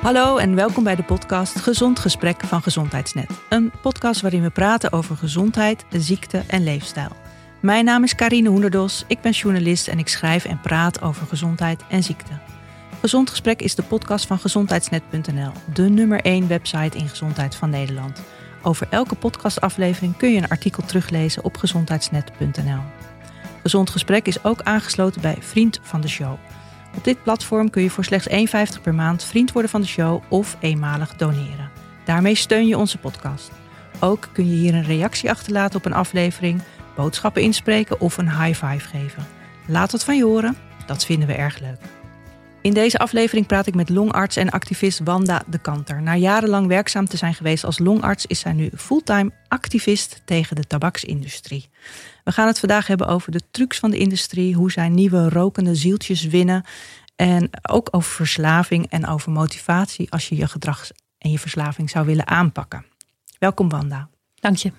Hallo en welkom bij de podcast Gezond Gesprek van Gezondheidsnet. Een podcast waarin we praten over gezondheid, ziekte en leefstijl. Mijn naam is Karine Hoenderdos, ik ben journalist en ik schrijf en praat over gezondheid en ziekte. Gezond Gesprek is de podcast van gezondheidsnet.nl, de nummer 1 website in gezondheid van Nederland. Over elke podcastaflevering kun je een artikel teruglezen op gezondheidsnet.nl. Gezond Gesprek is ook aangesloten bij Vriend van de Show. Op dit platform kun je voor slechts 1,50 per maand vriend worden van de show of eenmalig doneren. Daarmee steun je onze podcast. Ook kun je hier een reactie achterlaten op een aflevering, boodschappen inspreken of een high five geven. Laat het van je horen, dat vinden we erg leuk. In deze aflevering praat ik met longarts en activist Wanda de Kanter. Na jarenlang werkzaam te zijn geweest als longarts is zij nu fulltime activist tegen de tabaksindustrie. We gaan het vandaag hebben over de trucs van de industrie, hoe zij nieuwe rokende zieltjes winnen en ook over verslaving en over motivatie als je je gedrag en je verslaving zou willen aanpakken. Welkom Wanda. Dank je.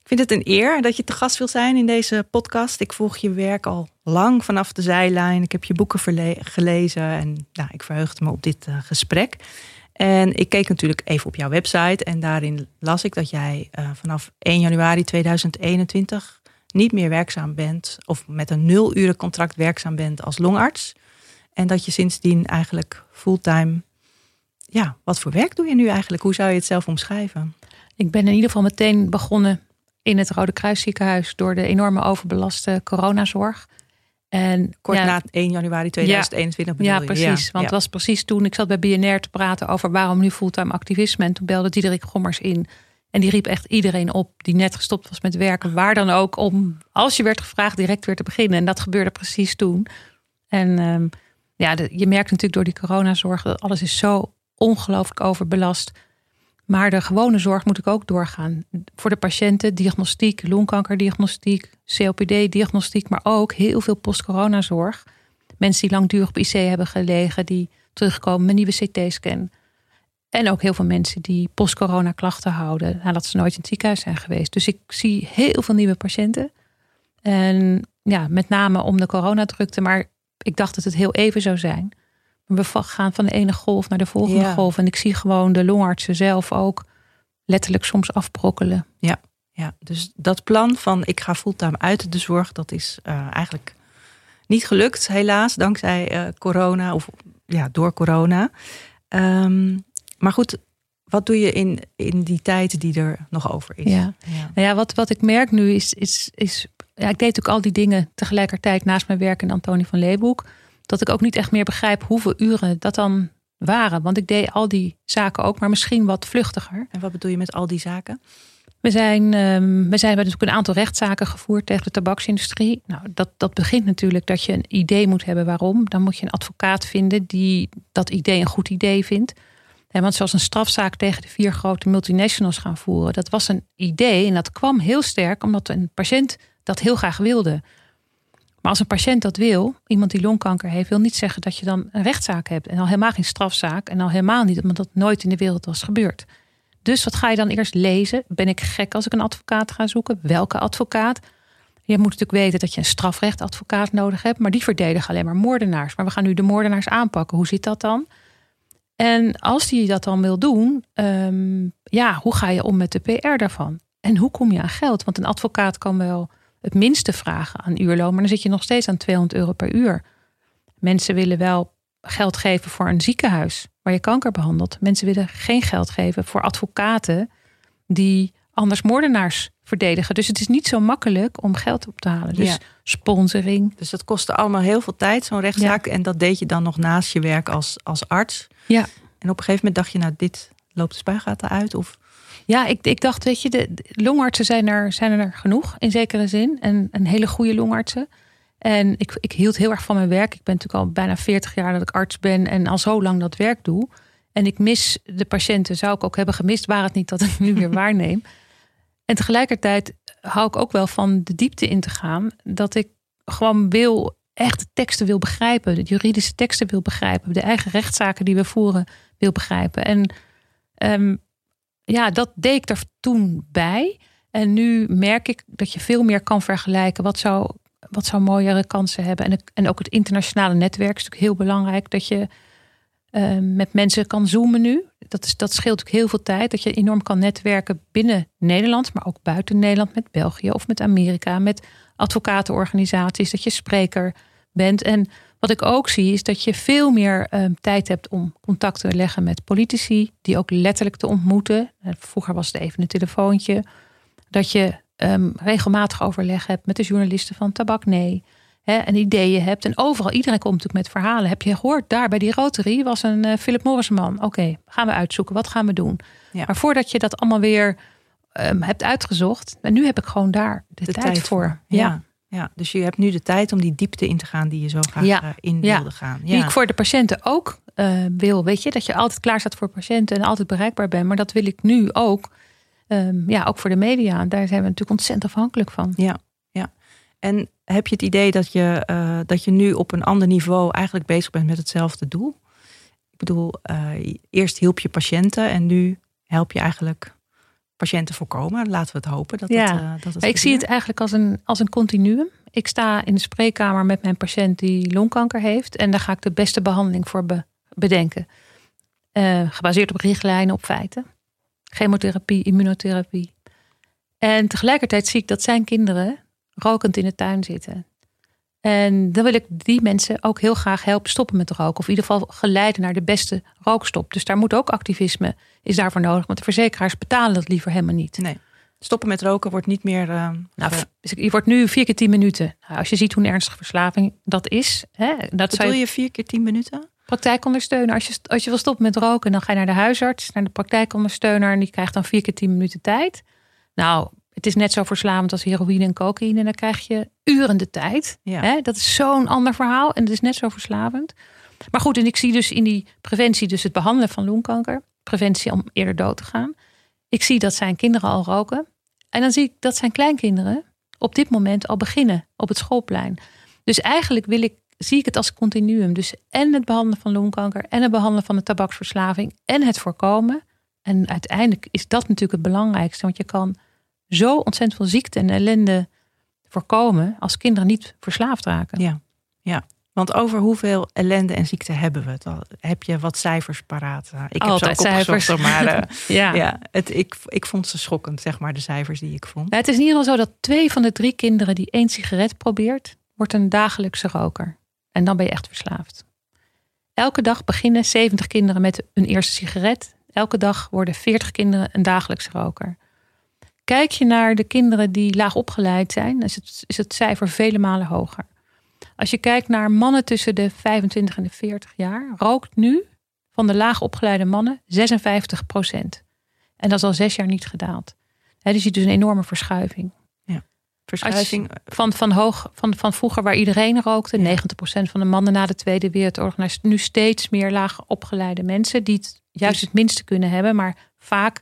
Ik vind het een eer dat je te gast wil zijn in deze podcast. Ik volg je werk al lang vanaf de zijlijn. Ik heb je boeken gelezen en nou, ik verheugde me op dit uh, gesprek. En ik keek natuurlijk even op jouw website en daarin las ik dat jij uh, vanaf 1 januari 2021 niet meer werkzaam bent of met een nul uren contract werkzaam bent als longarts. En dat je sindsdien eigenlijk fulltime. Ja, wat voor werk doe je nu eigenlijk? Hoe zou je het zelf omschrijven? Ik ben in ieder geval meteen begonnen in het Rode Kruisziekenhuis door de enorme overbelaste coronazorg. En kort na 1 januari 2021 ja, ja, precies. want het was precies toen ik zat bij BNR te praten over waarom nu fulltime activisme. En toen belde Diederik Gommers in. En die riep echt iedereen op die net gestopt was met werken. Waar dan ook om, als je werd gevraagd, direct weer te beginnen. En dat gebeurde precies toen. En um, ja, je merkt natuurlijk door die coronazorg dat alles is zo ongelooflijk overbelast. Maar de gewone zorg moet ik ook doorgaan. Voor de patiënten, diagnostiek, longkankerdiagnostiek, COPD-diagnostiek, maar ook heel veel post-coronazorg. Mensen die langdurig op IC hebben gelegen, die terugkomen met nieuwe CT-scan. En ook heel veel mensen die post-corona klachten houden nadat ze nooit in het ziekenhuis zijn geweest. Dus ik zie heel veel nieuwe patiënten. En ja, met name om de coronadrukte. Maar ik dacht dat het heel even zou zijn. We gaan van de ene golf naar de volgende golf. En ik zie gewoon de longartsen zelf ook letterlijk soms afbrokkelen. Ja, ja. dus dat plan van ik ga fulltime uit de zorg, dat is uh, eigenlijk niet gelukt, helaas, dankzij uh, corona of ja, door corona. Um, maar goed, wat doe je in, in die tijd die er nog over is? Ja, Nou ja wat, wat ik merk nu is, is, is ja, ik deed ook al die dingen tegelijkertijd naast mijn werk in Antonie van Leeuwenhoek. Dat ik ook niet echt meer begrijp hoeveel uren dat dan waren. Want ik deed al die zaken ook, maar misschien wat vluchtiger. En wat bedoel je met al die zaken? We zijn, um, we zijn natuurlijk een aantal rechtszaken gevoerd tegen de tabaksindustrie. Nou, dat, dat begint natuurlijk dat je een idee moet hebben waarom. Dan moet je een advocaat vinden die dat idee een goed idee vindt. Want zoals een strafzaak tegen de vier grote multinationals gaan voeren, dat was een idee en dat kwam heel sterk omdat een patiënt dat heel graag wilde. Maar als een patiënt dat wil, iemand die longkanker heeft, wil niet zeggen dat je dan een rechtszaak hebt. En al helemaal geen strafzaak. En al helemaal niet, omdat dat nooit in de wereld was gebeurd. Dus wat ga je dan eerst lezen? Ben ik gek als ik een advocaat ga zoeken? Welke advocaat? Je moet natuurlijk weten dat je een strafrechtadvocaat nodig hebt. Maar die verdedigen alleen maar moordenaars. Maar we gaan nu de moordenaars aanpakken. Hoe zit dat dan? En als die dat dan wil doen, ehm, ja, hoe ga je om met de PR daarvan? En hoe kom je aan geld? Want een advocaat kan wel het minste vragen aan uurloon, maar dan zit je nog steeds aan 200 euro per uur. Mensen willen wel geld geven voor een ziekenhuis waar je kanker behandelt. Mensen willen geen geld geven voor advocaten die anders moordenaars verdedigen. Dus het is niet zo makkelijk om geld op te halen. Dus sponsoring. Dus dat kostte allemaal heel veel tijd, zo'n rechtszaak. En dat deed je dan nog naast je werk als, als arts. Ja. En op een gegeven moment dacht je, nou, dit loopt de spuigaten uit? Of... Ja, ik, ik dacht, weet je, de, longartsen zijn er, zijn er genoeg in zekere zin. En een hele goede longartsen. En ik, ik hield heel erg van mijn werk. Ik ben natuurlijk al bijna 40 jaar dat ik arts ben en al zo lang dat werk doe. En ik mis de patiënten, zou ik ook hebben gemist, waar het niet dat ik nu weer waarneem. En tegelijkertijd hou ik ook wel van de diepte in te gaan. Dat ik gewoon wil, echt de teksten wil begrijpen. De juridische teksten wil begrijpen. De eigen rechtszaken die we voeren wil begrijpen. En um, ja, dat deed ik er toen bij. En nu merk ik dat je veel meer kan vergelijken. Wat zou, wat zou mooiere kansen hebben? En, en ook het internationale netwerk is natuurlijk heel belangrijk. Dat je uh, met mensen kan zoomen nu. Dat, is, dat scheelt ook heel veel tijd. Dat je enorm kan netwerken binnen Nederland, maar ook buiten Nederland, met België of met Amerika, met advocatenorganisaties. Dat je spreker bent. En wat ik ook zie is dat je veel meer um, tijd hebt om contact te leggen met politici, die ook letterlijk te ontmoeten. Eh, vroeger was het even een telefoontje. Dat je um, regelmatig overleg hebt met de journalisten van Tabak Nee. Hè, en ideeën hebt. En overal, iedereen komt natuurlijk met verhalen. Heb je gehoord, daar bij die Rotary was een uh, Philip Morrisman. Oké, gaan we uitzoeken, wat gaan we doen? Ja. Maar voordat je dat allemaal weer um, hebt uitgezocht. En nu heb ik gewoon daar de, tijd, tijd, voor. Ja. ja. Ja, dus je hebt nu de tijd om die diepte in te gaan die je zo graag ja. Eh, in wilde gaan. Ja. Die ik voor de patiënten ook uh, wil. Weet je, dat je altijd klaar staat voor patiënten en altijd bereikbaar bent. Maar dat wil ik nu ook. Um, ja, ook voor de media. Daar zijn we natuurlijk ontzettend afhankelijk van. Ja, ja. En heb je het idee dat je, uh, dat je nu op een ander niveau eigenlijk bezig bent met hetzelfde doel? Ik bedoel, uh, eerst hielp je patiënten en nu help je eigenlijk patiënten voorkomen. Laten we het hopen. Dat ja. het, uh, dat het ik zie het eigenlijk als een, als een continuum. Ik sta in de spreekkamer met mijn patiënt die longkanker heeft. En daar ga ik de beste behandeling voor be, bedenken. Uh, gebaseerd op richtlijnen, op feiten. Chemotherapie, immunotherapie. En tegelijkertijd zie ik dat zijn kinderen rokend in de tuin zitten. En dan wil ik die mensen ook heel graag helpen stoppen met roken. Of in ieder geval geleiden naar de beste rookstop. Dus daar moet ook activisme is daarvoor nodig. Want de verzekeraars betalen dat liever helemaal niet. Nee. Stoppen met roken wordt niet meer. Uh, nou, je wordt nu vier keer tien minuten. Nou, als je ziet hoe een ernstige verslaving dat is. Hè, dat zou je... je vier keer tien minuten? Praktijkondersteuner. Als je, als je wil stoppen met roken, dan ga je naar de huisarts, naar de praktijkondersteuner. En die krijgt dan vier keer tien minuten tijd. Nou, het is net zo verslavend als heroïne en cocaïne. En dan krijg je uren de tijd. Ja. Dat is zo'n ander verhaal. En het is net zo verslavend. Maar goed, en ik zie dus in die preventie, dus het behandelen van longkanker. Preventie om eerder dood te gaan. Ik zie dat zijn kinderen al roken. En dan zie ik dat zijn kleinkinderen op dit moment al beginnen op het schoolplein. Dus eigenlijk wil ik, zie ik het als continuum. Dus en het behandelen van longkanker en het behandelen van de tabaksverslaving en het voorkomen. En uiteindelijk is dat natuurlijk het belangrijkste. Want je kan zo ontzettend veel ziekte en ellende voorkomen als kinderen niet verslaafd raken. Ja, ja. Want over hoeveel ellende en ziekte hebben we het al? Heb je wat cijfers paraat? Ik heb ze cijfers. maar uh, ja. ja het, ik, ik vond ze schokkend, zeg maar, de cijfers die ik vond. Ja, het is in ieder geval zo dat twee van de drie kinderen die één sigaret probeert, wordt een dagelijkse roker. En dan ben je echt verslaafd. Elke dag beginnen 70 kinderen met een eerste sigaret. Elke dag worden 40 kinderen een dagelijkse roker. Kijk je naar de kinderen die laag opgeleid zijn, is het, is het cijfer vele malen hoger. Als je kijkt naar mannen tussen de 25 en de 40 jaar, rookt nu van de laag opgeleide mannen 56 procent. En dat is al zes jaar niet gedaald. He, dus je ziet dus een enorme verschuiving. Ja. Verschuiving van, van, hoog, van, van vroeger waar iedereen rookte, 90% van de mannen na de Tweede Wereldoorlog, naar nu steeds meer laag opgeleide mensen die het juist dus- het minste kunnen hebben, maar vaak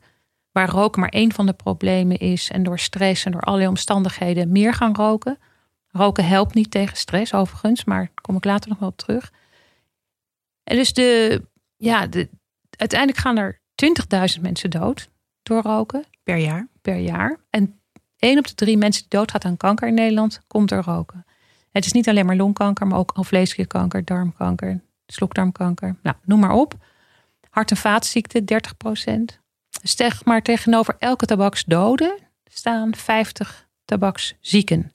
waar roken maar één van de problemen is en door stress en door allerlei omstandigheden meer gaan roken. Roken helpt niet tegen stress overigens, maar daar kom ik later nog wel op terug. En dus de, ja, de, uiteindelijk gaan er 20.000 mensen dood door roken. Per jaar? Per jaar. En één op de drie mensen die doodgaat aan kanker in Nederland komt door roken. Het is niet alleen maar longkanker, maar ook alvleesklierkanker, darmkanker, slokdarmkanker. Nou, noem maar op. Hart- en vaatziekten 30 procent. Dus maar tegenover elke tabaksdode staan 50 tabakszieken.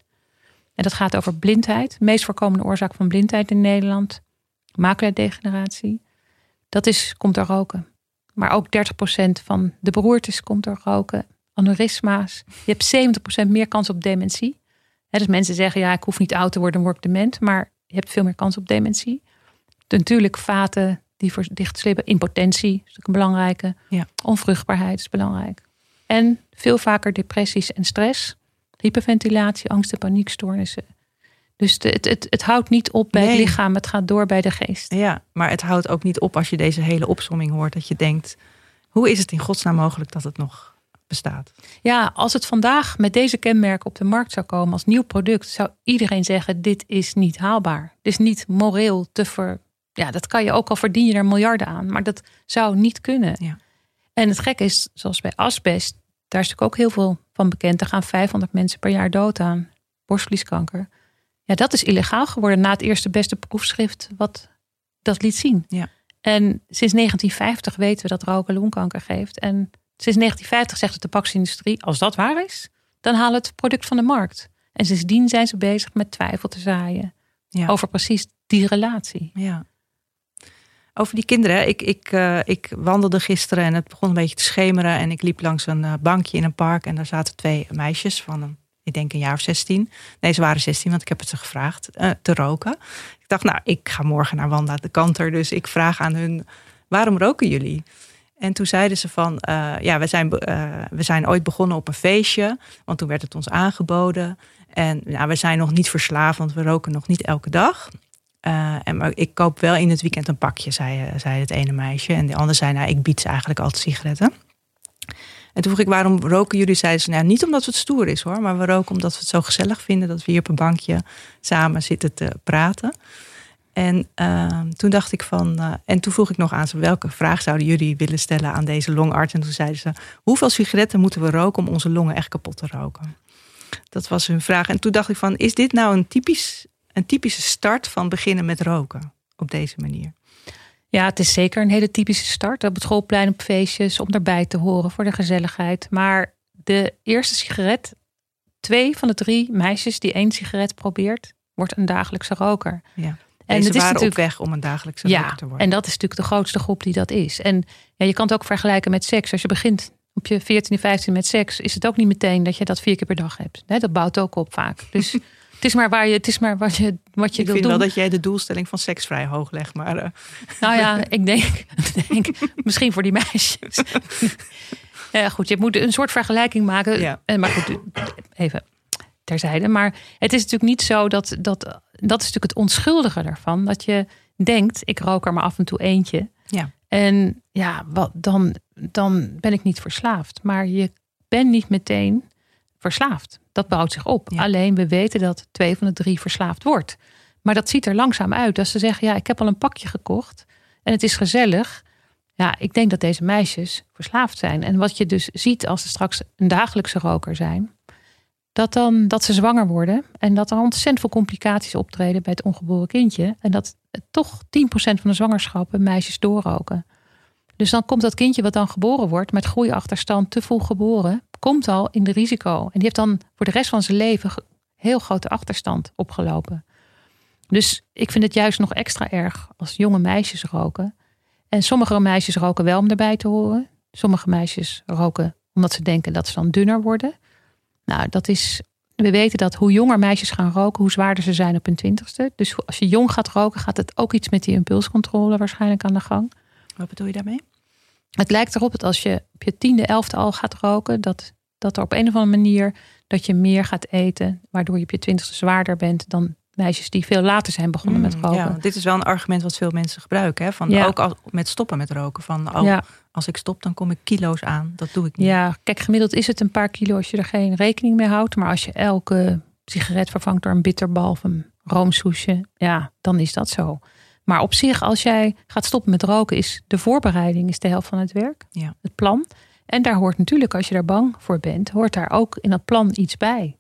En dat gaat over blindheid. De meest voorkomende oorzaak van blindheid in Nederland. Maculadegeneratie. Dat is, komt door roken. Maar ook 30% van de beroertes komt door roken. Aneurysma's. Je hebt 70% meer kans op dementie. dus mensen zeggen, ja, ik hoef niet oud te worden, dan word ik dement. Maar je hebt veel meer kans op dementie. Natuurlijk vaten die voor dichtslippen. Impotentie is natuurlijk een belangrijke. Ja. Onvruchtbaarheid is belangrijk. En veel vaker depressies en stress. Hyperventilatie, angst en paniekstoornissen. Dus het, het, het houdt niet op bij het lichaam, het gaat door bij de geest. Ja, maar het houdt ook niet op als je deze hele opsomming hoort. Dat je denkt, hoe is het in godsnaam mogelijk dat het nog bestaat? Ja, als het vandaag met deze kenmerken op de markt zou komen als nieuw product, zou iedereen zeggen: dit is niet haalbaar. Dit is niet moreel te ver, ja, dat kan je ook al verdien je er miljarden aan. Maar dat zou niet kunnen. Ja. En het gekke is, zoals bij asbest, daar is natuurlijk ook heel veel van bekend. Er gaan 500 mensen per jaar dood aan. Borstvlieskanker. Ja, dat is illegaal geworden na het eerste beste proefschrift wat dat liet zien. Ja. En sinds 1950 weten we dat roken longkanker geeft. En sinds 1950 zegt de tabaksindustrie, als dat waar is, dan haal het product van de markt. En sindsdien zijn ze bezig met twijfel te zaaien Ja. over precies die relatie. Ja. Over die kinderen. Ik, ik, eh, ik wandelde gisteren en het begon een beetje te schemeren. En ik liep langs een eh, bankje in een park. En daar zaten twee meisjes van, ik denk een jaar of 16. Nee, ze waren 16, want ik heb het ze gevraagd. eh, te roken. Ik dacht, nou, ik ga morgen naar Wanda de Kanter. Dus ik vraag aan hun, waarom roken jullie? En toen zeiden ze van, ja, we zijn, we zijn ooit begonnen op een feestje. Want toen werd het ons aangeboden. En nou, we zijn nog niet verslaafd, want we roken nog niet elke dag. Eh, en maar ik koop wel in het weekend een pakje, zei, zei het ene meisje. En de ander zei, nou, ik bied ze eigenlijk altijd sigaretten. En toen vroeg ik, waarom roken jullie? Zeiden ze, nou, niet omdat het stoer is hoor. Maar we roken omdat we het zo gezellig vinden... dat we hier op een bankje samen zitten te praten. En ehm, toen dacht ik van... eh, en toen vroeg ik nog aan ze... welke vraag zouden jullie willen stellen aan deze longarts? En toen zeiden ze... hoeveel sigaretten moeten we roken om onze longen echt kapot te roken? Dat was hun vraag. En toen dacht ik van... is dit nou een, typisch, een typische start van beginnen met roken? Op deze manier. Ja, het is zeker een hele typische start. Op het schoolplein, op feestjes, om erbij te horen voor de gezelligheid. Maar de eerste sigaret, twee van de drie meisjes die één sigaret probeert, wordt een dagelijkse roker. Ja. En het is natuurlijk op weg om een dagelijkse ja, roker te worden. en dat is natuurlijk de grootste groep die dat is. En ja, je kan het ook vergelijken met seks. Als je begint op je 14, 15 met seks, is het ook niet meteen dat je dat vier keer per dag hebt. Hè, dat bouwt ook op vaak. Dus het is maar waar je, het is maar wat je, wat je ik wil vind doen. wel dat jij de doelstelling van seks vrij hoog legt. Maar eh, Nou ja, ik denk, ik denk misschien voor die meisjes. Ja, goed, je moet een soort vergelijking maken. Ja. En Maar goed, even terzijde. Maar het is natuurlijk niet zo dat, dat... Dat is natuurlijk het onschuldige daarvan. Dat je denkt, ik rook er maar af en toe eentje. Ja. En ja, wat, dan, dan ben ik niet verslaafd. Maar je bent niet meteen verslaafd. Dat bouwt zich op. Ja. Alleen we weten dat twee van de drie verslaafd wordt. Maar dat ziet er langzaam uit. Als ze zeggen, ja, ik heb al een pakje gekocht en het is gezellig. Ja, ik denk dat deze meisjes verslaafd zijn. En wat je dus ziet als ze straks een dagelijkse roker zijn, dat dan dat ze zwanger worden en dat er ontzettend veel complicaties optreden bij het ongeboren kindje. En dat toch 10% van de zwangerschappen meisjes doorroken. Dus dan komt dat kindje wat dan geboren wordt met groeiachterstand te vroeg geboren, komt al in de risico. En die heeft dan voor de rest van zijn leven heel grote achterstand opgelopen. Dus ik vind het juist nog extra erg als jonge meisjes roken. En sommige meisjes roken wel om erbij te horen. Sommige meisjes roken omdat ze denken dat ze dan dunner worden. Nou, dat is. We weten dat hoe jonger meisjes gaan roken, hoe zwaarder ze zijn op hun twintigste. Dus als je jong gaat roken, gaat het ook iets met die impulscontrole waarschijnlijk aan de gang. Wat bedoel je daarmee? Het lijkt erop dat als je op je tiende, elfde al gaat roken, dat, dat er op een of andere manier dat je meer gaat eten, waardoor je op je twintigste zwaarder bent dan meisjes die veel later zijn begonnen met Mm, roken. Ja, dit is wel een argument wat veel mensen gebruiken. Hè? Van, Ja. Ook als, met stoppen met roken. Van, oh, ja. als ik stop, dan kom ik kilo's aan. Dat doe ik niet. Ja, kijk, gemiddeld is het een paar kilo als je er geen rekening mee houdt. Maar als je elke sigaret vervangt door een bitterbal of een roomsoesje, ja, dan is dat zo. Maar op zich, als jij gaat stoppen met roken, is de voorbereiding is de helft van het werk. Ja. Het plan. En daar hoort natuurlijk, als je daar bang voor bent, hoort daar ook in dat plan iets bij.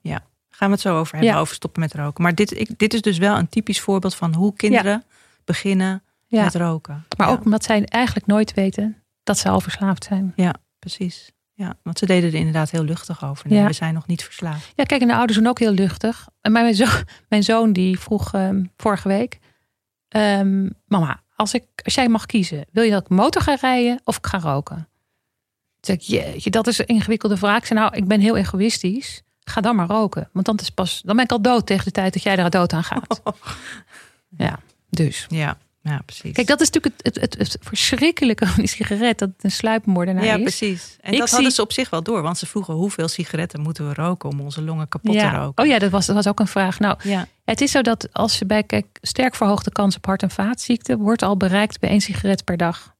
Gaan we het zo over hebben, Ja. over stoppen met roken. Maar dit, ik, dit is dus wel een typisch voorbeeld van hoe kinderen beginnen Ja. met roken. Maar Ja, ook omdat zij eigenlijk nooit weten dat ze al verslaafd zijn. precies. Ja, want ze deden er inderdaad heel luchtig over. Nee, Ja. we zijn nog niet verslaafd. Ja, kijk, en de ouders doen ook heel luchtig. En mijn zoon, mijn zoon die vroeg ehm, vorige week: ehm, Mama, als, ik, als jij mag kiezen, wil je dat ik motor ga rijden of ik ga roken? Toen zei ik, jeetje, dat is een ingewikkelde vraag. Ik zei, nou, ik ben heel egoïstisch. Ga dan maar roken. Want dan, is pas, dan ben ik al dood tegen de tijd dat jij er dood aan gaat. Ja, dus. Ja, ja precies. Kijk, dat is natuurlijk het, het, het, het verschrikkelijke van die sigaret. Dat het een sluipmoordenaar ja, is. precies. En Ik dat zie- hadden ze op zich wel door. Want ze vroegen hoeveel sigaretten moeten we roken om onze longen kapot te Ja. roken. Oh ja, dat was, dat was ook een vraag. Nou, Ja, Het is zo dat als je bij kijk, sterk verhoogde kans op hart- en vaatziekten wordt al bereikt bij één sigaret per dag.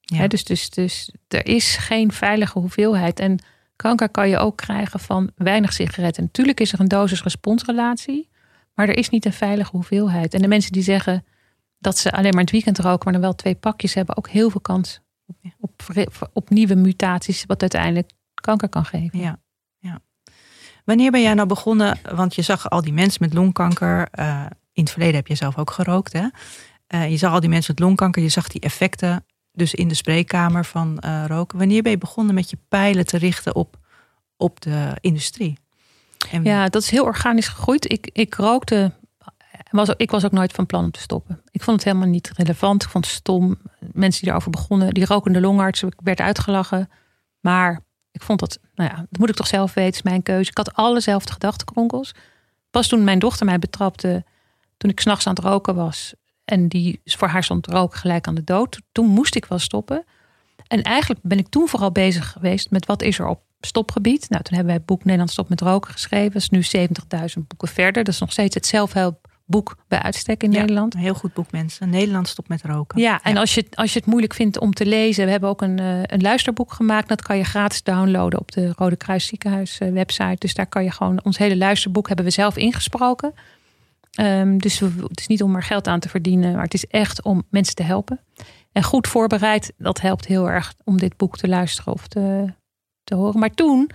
ja. Dus, dus, dus er is geen veilige hoeveelheid. En kanker kan je ook krijgen van weinig sigaretten. Natuurlijk is er een dosis-responsrelatie, maar er is niet een veilige hoeveelheid. En de mensen die zeggen dat ze alleen maar het weekend roken, maar dan wel twee pakjes hebben, ook heel veel kans op, op, op nieuwe mutaties, wat uiteindelijk kanker kan geven. Ja, ja. Wanneer ben jij nou begonnen? Want je zag al die mensen met longkanker. eh, in het verleden heb je zelf ook gerookt, hè? je zag al die mensen met longkanker, je zag die effecten dus in de spreekkamer van roken. Wanneer ben je begonnen met je pijlen te richten op, op de industrie? En... Ja, dat is heel organisch gegroeid. Ik, ik rookte ik was ook nooit van plan om te stoppen. Ik vond het helemaal niet relevant. Ik vond het stom. Mensen die erover begonnen, die rokende longarts, ik werd uitgelachen. Maar ik vond dat, nou ja, dat moet ik toch zelf weten, is mijn keuze. Ik had allezelfde gedachtenkronkels. Pas toen mijn dochter mij betrapte, toen ik s'nachts aan het roken was. En die voor haar stond roken gelijk aan de dood. Toen moest ik wel stoppen. En eigenlijk ben ik toen vooral bezig geweest met wat is er op stopgebied. Nou, toen hebben wij het boek Nederland Stop met Roken geschreven. Dat is nu 70.000 boeken verder. Dat is nog steeds het zelfhelp boek bij uitstek in Nederland. Een heel goed boek, mensen. Nederland stopt met roken. Ja, en Als, je, als je het moeilijk vindt om te lezen, we hebben ook een, eh, een luisterboek gemaakt. Dat kan je gratis downloaden op de Rode Kruis Ziekenhuis eh, website. Dus daar kan je gewoon ons hele luisterboek hebben we zelf ingesproken. Um, dus het is niet om er geld aan te verdienen, maar het is echt om mensen te helpen. En goed voorbereid, dat helpt heel erg om dit boek te luisteren of te, te horen. Maar toen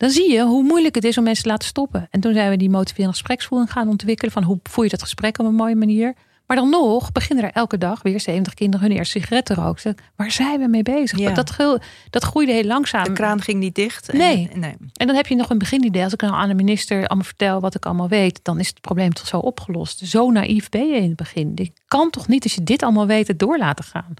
dan zie je hoe moeilijk het is om mensen te laten stoppen. En toen zijn we die motiverende gespreksvoering gaan ontwikkelen. Van hoe voer je dat gesprek op een mooie manier. Maar dan nog beginnen er elke dag weer 70 kinderen hun eerste sigaretten roken. Waar zijn we mee bezig? Ja. Dat, dat groeide heel langzaam. De kraan ging niet dicht. En, nee. nee. En dan heb je nog een beginidee. Als ik nou aan de minister allemaal vertel wat ik allemaal weet, dan is het probleem toch zo opgelost. Zo naïef ben je in het begin. Je kan toch niet als je dit allemaal weet het door laten gaan.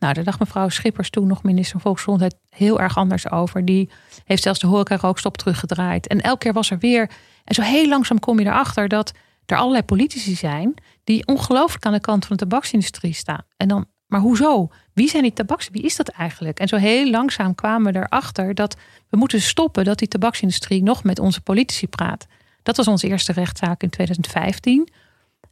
Nou, daar dacht mevrouw Schippers toen nog minister van Volksgezondheid heel erg anders over. Die heeft zelfs de horeca-rookstop teruggedraaid. En elke keer was er weer. En zo heel langzaam kom je erachter dat er allerlei politici zijn die ongelooflijk aan de kant van de tabaksindustrie staan. En dan, maar hoezo? Wie zijn die tabaks? Wie is dat eigenlijk? En zo heel langzaam kwamen we erachter dat we moeten stoppen dat die tabaksindustrie nog met onze politici praat. Dat was onze eerste rechtszaak in 2015.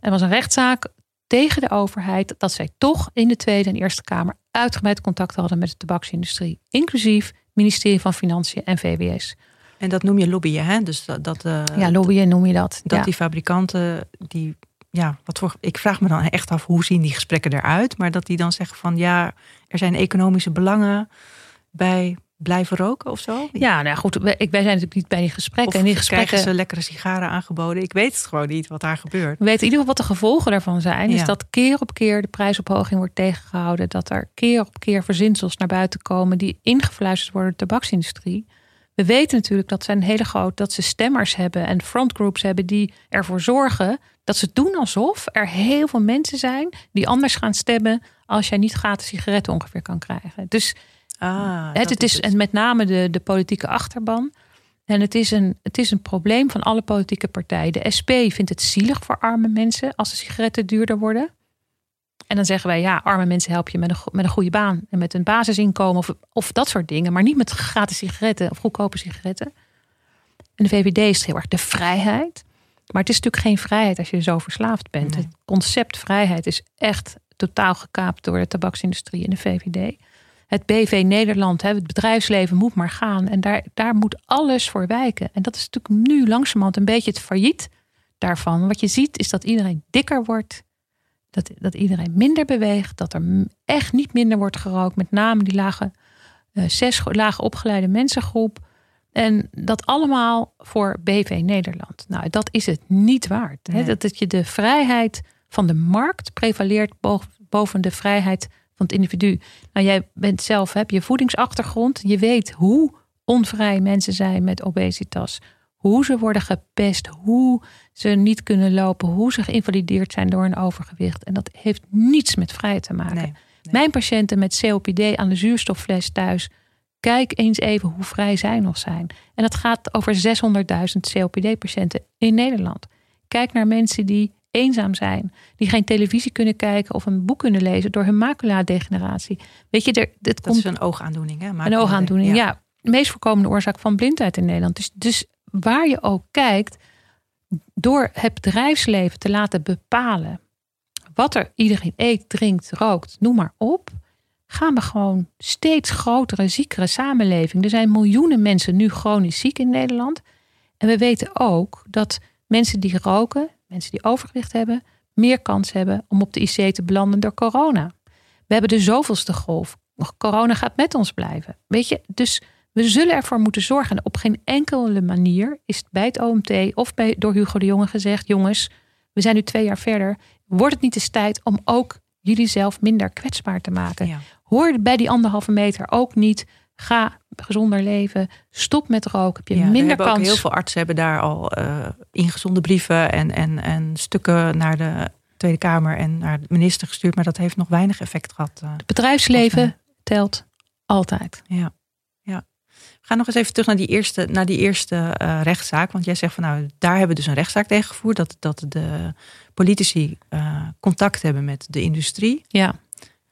Er was een rechtszaak tegen de overheid dat zij toch in de Tweede en Eerste Kamer uitgebreid contact hadden met de tabaksindustrie, inclusief ministerie van Financiën en VWS. En dat noem je lobbyen, hè? Dus dat, dat uh, ja, lobbyen noem je dat. Dat die fabrikanten, die, ja, wat voor, ik vraag me dan echt af hoe zien die gesprekken eruit, maar dat die dan zeggen van ja, er zijn economische belangen bij blijven roken of zo? Ja, nou goed, wij, wij zijn natuurlijk niet bij die gesprekken. Of en die gesprekken krijgen ze lekkere sigaren aangeboden. Ik weet het gewoon niet wat daar gebeurt. We weten in ieder geval wat de gevolgen daarvan zijn. Is dat keer op keer de prijsophoging wordt tegengehouden. Dat er keer op keer verzinsels naar buiten komen die ingefluisterd worden door de tabaksindustrie. We weten natuurlijk dat ze een hele groot, dat ze stemmers hebben en frontgroups hebben die ervoor zorgen dat ze doen alsof er heel veel mensen zijn die anders gaan stemmen als jij niet gratis sigaretten ongeveer kan krijgen. Dus Ah, het, het is, en met name de, de politieke achterban. En het is, een, het is een probleem van alle politieke partijen. De SP vindt het zielig voor arme mensen als de sigaretten duurder worden. En dan zeggen wij, ja, arme mensen help je met een, met een goede baan en met een basisinkomen of, of dat soort dingen. Maar niet met gratis sigaretten of goedkope sigaretten. En de VVD is heel erg de vrijheid. Maar het is natuurlijk geen vrijheid als je zo verslaafd bent. Het concept vrijheid is echt totaal gekaapt door de tabaksindustrie en de VVD het BV Nederland, het bedrijfsleven moet maar gaan. En daar, daar moet alles voor wijken. En dat is natuurlijk nu langzamerhand een beetje het failliet daarvan. Wat je ziet is dat iedereen dikker wordt. Dat, dat iedereen minder beweegt. Dat er echt niet minder wordt gerookt. Met name die lage, uh, zes lage opgeleide mensengroep. En dat allemaal voor BV Nederland. Nou, dat is het niet waard. Hè? Dat, dat je de vrijheid van de markt prevaleert boven de vrijheid van het individu. Nou, jij bent zelf, heb je voedingsachtergrond. Je weet hoe onvrij mensen zijn met obesitas. Hoe ze worden gepest, hoe ze niet kunnen lopen, hoe ze geïnvalideerd zijn door een overgewicht. En dat heeft niets met vrijheid te maken. Mijn patiënten met COPD aan de zuurstoffles thuis, kijk eens even hoe vrij zij nog zijn. En dat gaat over 600.000 COPD-patiënten in Nederland. Kijk naar mensen die eenzaam zijn, die geen televisie kunnen kijken of een boek kunnen lezen door hun macula-degeneratie. Weet je, er, dit dat komt, is een oogaandoening, hè? Een oogaandoening, ja. ja. De meest voorkomende oorzaak van blindheid in Nederland. Dus, dus waar je ook kijkt, door het bedrijfsleven te laten bepalen wat er iedereen eet, drinkt, rookt, noem maar op, gaan we gewoon steeds grotere, ziekere samenleving. Er zijn miljoenen mensen nu chronisch ziek in Nederland. En we weten ook dat mensen die roken, mensen die overgewicht hebben, meer kans hebben om op de IC te belanden door corona. We hebben de zoveelste golf. Corona gaat met ons blijven. Weet je, dus we zullen ervoor moeten zorgen. En op geen enkele manier is het bij het OMT of bij, door Hugo de Jonge gezegd: jongens, we zijn nu twee jaar verder. wordt het niet eens tijd om ook jullie zelf minder kwetsbaar te maken? Ja. Hoor bij die anderhalve meter ook niet. Ga gezonder leven. Stop met roken. Heb je Ja, er minder hebben ook kans. heel veel artsen hebben daar al eh ingezonde brieven en, en, en stukken naar de Tweede Kamer en naar de minister gestuurd. Maar dat heeft nog weinig effect gehad. eh. Bedrijfsleven telt altijd. Ja. ja. We gaan nog eens even terug naar die eerste, naar die eerste eh, rechtszaak. Want jij zegt van nou, daar hebben we dus een rechtszaak tegen gevoerd. Dat, dat de politici contact hebben met de industrie. Ja.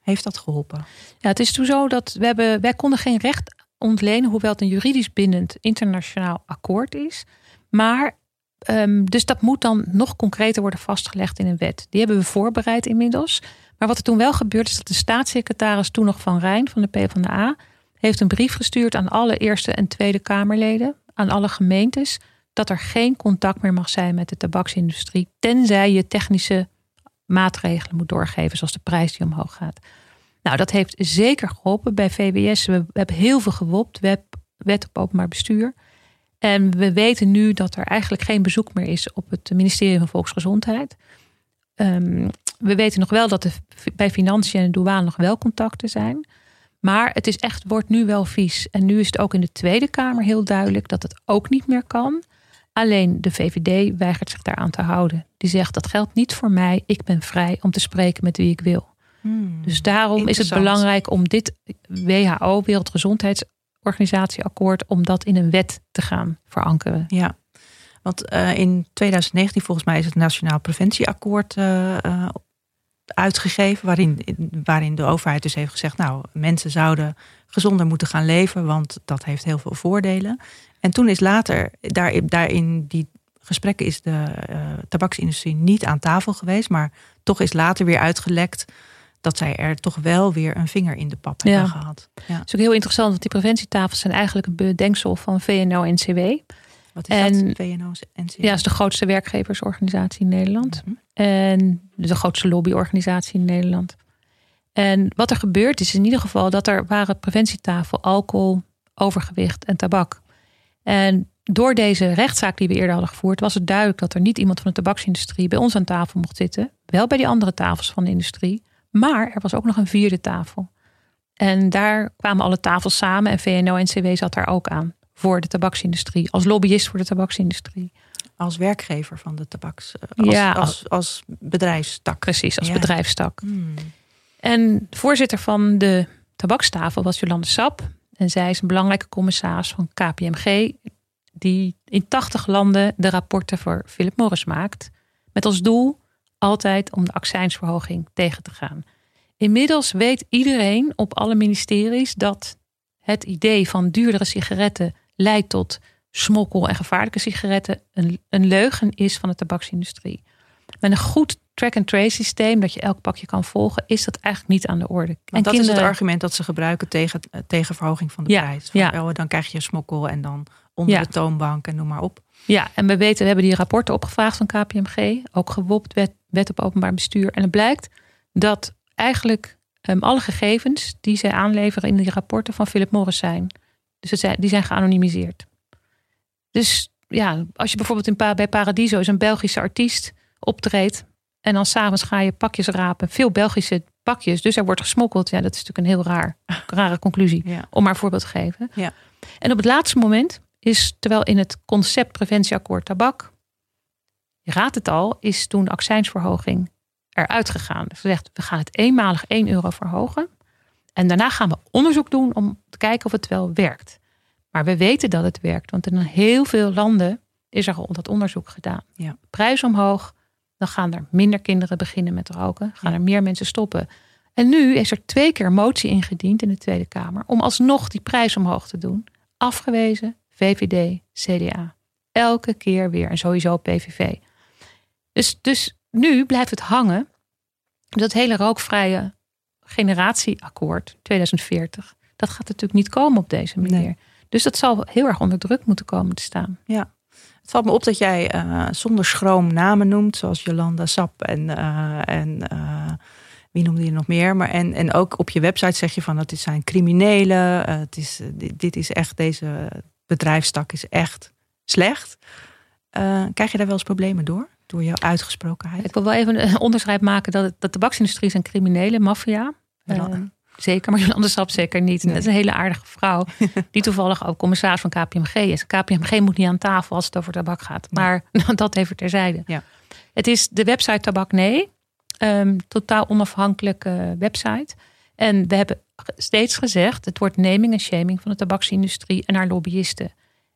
Heeft dat geholpen? Ja, het is toen zo dat we hebben, wij konden geen recht ontlenen, hoewel het een juridisch bindend internationaal akkoord is. Maar, ehm, dus dat moet dan nog concreter worden vastgelegd in een wet. Die hebben we voorbereid inmiddels. Maar wat er toen wel gebeurd is dat de staatssecretaris toen nog van Rijn van de PvdA heeft een brief gestuurd aan alle Eerste en Tweede Kamerleden, aan alle gemeentes, dat er geen contact meer mag zijn met de tabaksindustrie, tenzij je technische maatregelen moet doorgeven, zoals de prijs die omhoog gaat. Nou, dat heeft zeker geholpen bij VWS. We, hebben heel veel gewopt, wet op openbaar bestuur. En we weten nu dat er eigenlijk geen bezoek meer is op het ministerie van Volksgezondheid. Ehm, we weten nog wel dat er bij financiën en douane nog wel contacten zijn. Maar het is echt, wordt nu wel vies. En nu is het ook in de Tweede Kamer heel duidelijk dat het ook niet meer kan. Alleen de VVD weigert zich daaraan te houden. Die zegt dat geldt niet voor mij. Ik ben vrij om te spreken met wie ik wil. Dus daarom is het belangrijk om dit WHO, Wereldgezondheidsorganisatieakkoord, om dat in een wet te gaan verankeren. Ja, want eh, in 2019 volgens mij is het Nationaal Preventieakkoord eh, eh, uitgegeven. Waarin, waarin de overheid dus heeft gezegd, nou, mensen zouden gezonder moeten gaan leven, want dat heeft heel veel voordelen. En toen is later, daar, in die gesprekken is de eh, tabaksindustrie niet aan tafel geweest, maar toch is later weer uitgelekt dat zij er toch wel weer een vinger in de pap Ja. hebben gehad. Ja. Dat is ook heel interessant, want die preventietafels zijn eigenlijk een bedenksel van VNO-NCW. Wat is En- dat? VNO-NCW? Ja, is de grootste werkgeversorganisatie in Nederland. Mhm. En de grootste lobbyorganisatie in Nederland. En wat er gebeurd is in ieder geval dat er waren preventietafel, alcohol, overgewicht en tabak. En door deze rechtszaak die we eerder hadden gevoerd, was het duidelijk dat er niet iemand van de tabaksindustrie bij ons aan tafel mocht zitten. Wel bij die andere tafels van de industrie. Maar er was ook nog een vierde tafel. En daar kwamen alle tafels samen en VNO-NCW zat daar ook aan. Voor de tabaksindustrie, als lobbyist voor de tabaksindustrie. Als werkgever van de tabaks. eh, Als, Ja. als, als bedrijfstak. Precies, als Ja. bedrijfstak. Hmm. En voorzitter van de tabakstafel was Jolande Sap. En zij is een belangrijke commissaris van KPMG. Die in 80 landen de rapporten voor Philip Morris maakt. Met als doel altijd om de accijnsverhoging tegen te gaan. Inmiddels weet iedereen op alle ministeries dat het idee van duurdere sigaretten leidt tot smokkel en gevaarlijke sigaretten een, een leugen is van de tabaksindustrie. Met een goed track-and-trace systeem, dat je elk pakje kan volgen, is dat eigenlijk niet aan de orde. Want dat is het argument dat ze gebruiken tegen, eh, tegen verhoging van de Ja, prijs. Van, ja. oh, dan krijg je smokkel en dan onder Ja. de toonbank en noem maar op. Ja, en we weten, we hebben die rapporten opgevraagd van KPMG, ook gewopt wet, wet op openbaar bestuur. En het blijkt dat eigenlijk ehm, alle gegevens die zij aanleveren in die rapporten van Philip Morris zijn. Dus het zijn, die zijn geanonimiseerd. Dus ja, als je bijvoorbeeld in, bij Paradiso is een Belgische artiest optreedt en dan s'avonds ga je pakjes rapen, veel Belgische pakjes, dus er wordt gesmokkeld. Ja, dat is natuurlijk een heel raar, rare conclusie Ja. om maar een voorbeeld te geven. Ja. En op het laatste moment is, terwijl in het concept preventieakkoord tabak, je raadt het al, is toen de accijnsverhoging eruit gegaan. Dus gezegd, we gaan het eenmalig 1 euro verhogen. En daarna gaan we onderzoek doen om te kijken of het wel werkt. Maar we weten dat het werkt, want in heel veel landen is er al dat onderzoek gedaan. Ja. Prijs omhoog, dan gaan er minder kinderen beginnen met roken, gaan Ja. er meer mensen stoppen. En nu is er twee keer motie ingediend in de Tweede Kamer om alsnog die prijs omhoog te doen. Afgewezen, VVD, CDA. Elke keer weer en sowieso PVV. Dus, dus nu blijft het hangen. Dat hele rookvrije generatieakkoord 2040. Dat gaat natuurlijk niet komen op deze manier. Nee. Dus dat zal heel erg onder druk moeten komen te staan. Het valt me op dat jij eh, zonder schroom namen noemt, zoals Jolanda Sap en, eh, en eh, wie noemde je nog meer. Maar en, en ook op je website zeg je van dat dit zijn criminelen. het is, dit, dit is echt, deze bedrijfstak is echt slecht. Krijg je daar wel eens problemen door? Door jouw uitgesprokenheid. Ik wil wel even een onderscheid maken dat de tabaksindustrie is een criminele maffia. Zeker, maar Jolande Sap zeker niet. Nee. Dat is een hele aardige vrouw. die toevallig ook commissaris van KPMG is. KPMG moet niet aan tafel als het over tabak gaat. Nee. Maar dat even terzijde. Ja. Het is de website Tabak Nee. Ehm, totaal onafhankelijke website. En we hebben steeds gezegd, het wordt naming en shaming van de tabaksindustrie en haar lobbyisten.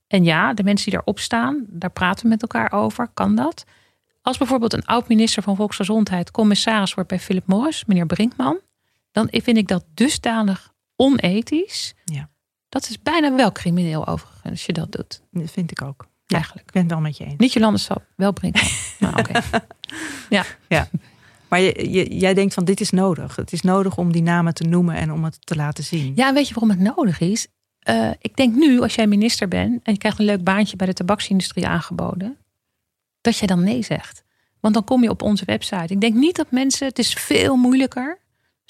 En ja, de mensen die daarop staan, daar praten we met elkaar over. Kan dat? Als bijvoorbeeld een oud-minister van Volksgezondheid commissaris wordt bij Philip Morris, meneer Brinkman, dan vind ik dat dusdanig onethisch. Ja. Dat is bijna wel crimineel overigens, als je dat doet. Dat vind ik ook. Eigenlijk. Ik ben het wel met je eens. Niet Jolande Sap, wel Brinkman. maar oké. Maar je, je, jij denkt van dit is nodig. Het is nodig om die namen te noemen en om het te laten zien. Ja, weet je waarom het nodig is? Uh, ik denk nu, als jij minister bent en je krijgt een leuk baantje bij de tabaksindustrie aangeboden, dat je dan nee zegt. Want dan kom je op onze website. Ik denk niet dat mensen, het is veel moeilijker.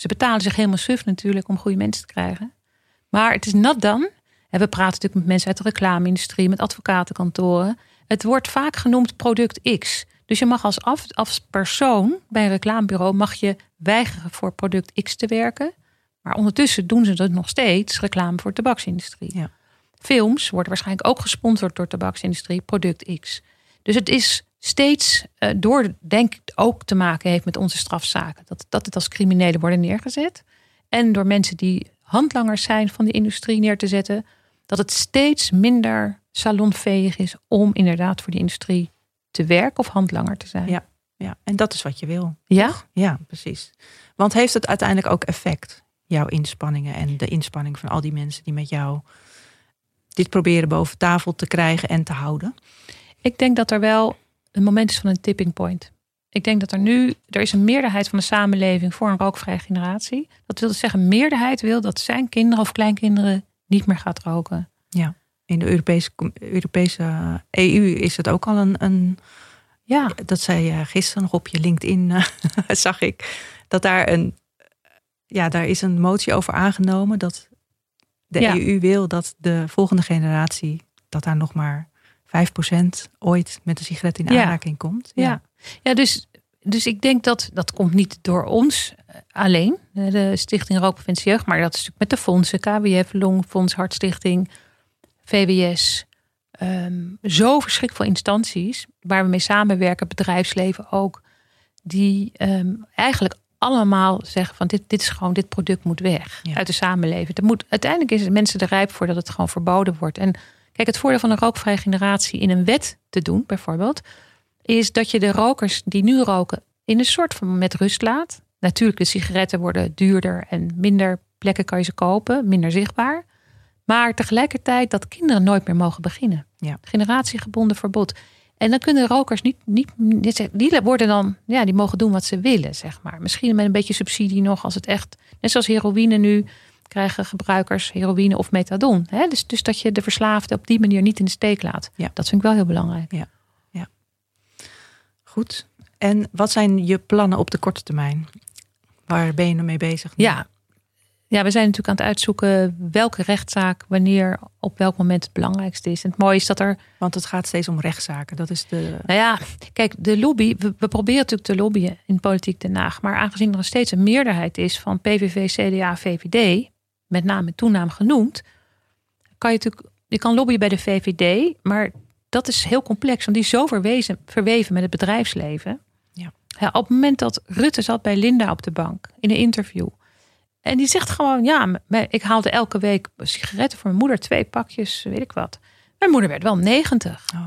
Ze betalen zich helemaal suf natuurlijk om goede mensen te krijgen. Maar het is nat dan. En we praten natuurlijk met mensen uit de reclame-industrie, met advocatenkantoren. Het wordt vaak genoemd product X. Dus je mag als, af, als persoon bij een reclamebureau mag je weigeren voor product X te werken. Maar ondertussen doen ze dat nog steeds reclame voor de tabaksindustrie. Ja. Films worden waarschijnlijk ook gesponsord door de tabaksindustrie, product X. Dus het is steeds uh, door, denk ik, ook te maken heeft met onze strafzaken. Dat, dat het als criminelen worden neergezet. En door mensen die handlangers zijn van die industrie neer te zetten. Dat het steeds minder salonveeg is om inderdaad voor die industrie te werken of handlanger te zijn. Ja, ja. en dat is wat je wil. Ja? Ja, precies. Want heeft het uiteindelijk ook effect? Jouw inspanningen en de inspanning van al die mensen die met jou dit proberen boven tafel te krijgen en te houden? Ik denk dat er wel een moment is van een tipping point. Ik denk dat er nu, er is een meerderheid van de samenleving voor een rookvrije generatie. Dat wil dus zeggen, meerderheid wil dat zijn kinderen of kleinkinderen niet meer gaat roken. Ja, in de Europese, Europese EU is het ook al een, een ja. dat zei je gisteren nog op je LinkedIn, uh, zag ik, dat daar een, ja, daar is een motie over aangenomen dat de Ja. EU wil dat de volgende generatie, dat daar nog maar 5% ooit met een sigaret in Ja. aanraking komt. Ja, ja dus, dus ik denk dat dat komt niet door ons eh, alleen, de Stichting Rookpreventie Jeugd, maar dat is natuurlijk met de fondsen, KWF, Longfonds, Hartstichting, VWS. ehm, zo verschrikkelijk veel instanties waar we mee samenwerken, bedrijfsleven ook, die ehm, eigenlijk allemaal zeggen van dit, dit is gewoon, dit product moet weg Ja. uit de samenleving. Er moet, uiteindelijk is het mensen er rijp voor dat het gewoon verboden wordt. En kijk, het voordeel van een rookvrije generatie in een wet te doen, bijvoorbeeld, is dat je de rokers die nu roken in een soort van met rust laat. Natuurlijk, de sigaretten worden duurder en minder plekken kan je ze kopen, minder zichtbaar. Maar tegelijkertijd dat kinderen nooit meer mogen beginnen. Ja. Generatiegebonden verbod. En dan kunnen rokers niet, niet, niet- die worden dan, ja, die mogen doen wat ze willen, zeg maar. Misschien met een beetje subsidie nog, als het echt, net zoals heroïne nu, krijgen gebruikers heroïne of methadon. Hè? Dus, dus dat je de verslaafde op die manier niet in de steek laat. Ja. Dat vind ik wel heel belangrijk. Goed. En wat zijn je plannen op de korte termijn? Waar ben je nou mee bezig? nu? Ja. ja, we zijn natuurlijk aan het uitzoeken welke rechtszaak, wanneer, op welk moment het belangrijkste is. En het mooie is dat er, Want het gaat steeds om rechtszaken. Dat is de. nou ja, kijk, de lobby, we, we proberen natuurlijk te lobbyen in politiek Den Haag. Maar aangezien er steeds een meerderheid is van PVV, CDA, VVD, met naam en toenaam genoemd, kan je natuurlijk, je kan lobbyen bij de VVD, maar dat is heel complex, want die is zo verwezen, verweven met het bedrijfsleven. Ja. Ja, op het moment dat Rutte zat bij Linda op de bank in een interview. En die zegt gewoon, ja, ik haalde elke week sigaretten voor mijn moeder, twee pakjes, weet ik wat. Mijn moeder werd wel 90. Oh,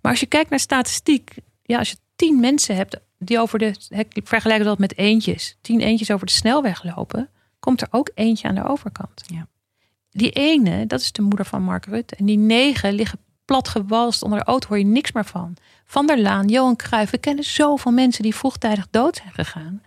Maar als je kijkt naar statistiek, ja, als je tien mensen hebt die over de, ik vergelijk dat met eentjes, tien eentjes over de snelweg lopen, komt er ook eentje aan de overkant. Ja. Die ene, dat is de moeder van Mark Rutte. En die negen liggen plat gewalst onder de auto, hoor je niks meer van. Van der Laan, Johan Cruijff, we kennen zoveel mensen die vroegtijdig dood zijn gegaan.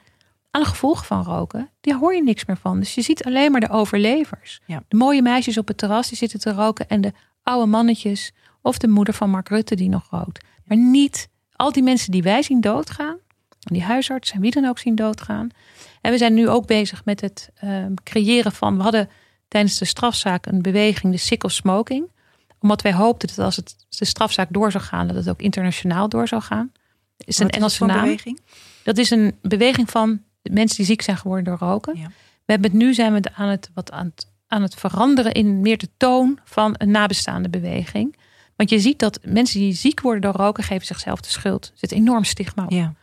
Aan de gevolgen van roken, die hoor je niks meer van. Dus je ziet alleen maar de overlevers. Ja. De mooie meisjes op het terras die zitten te roken en de oude mannetjes of de moeder van Mark Rutte die nog rookt. Maar niet al die mensen die wij zien doodgaan. Die huisartsen en wie dan ook zien doodgaan. En we zijn nu ook bezig met het ehm, creëren van... We hadden tijdens de strafzaak een beweging, de sick of smoking. Omdat wij hoopten dat als het, de strafzaak door zou gaan... dat het ook internationaal door zou gaan. is een Engelse naam. Beweging? Dat is een beweging van mensen die ziek zijn geworden door roken. Ja. We hebben het nu zijn we aan het, wat aan het, aan het veranderen in meer de toon van een nabestaande beweging. Want je ziet dat mensen die ziek worden door roken, geven zichzelf de schuld. Er zit enorm stigma op. Ja.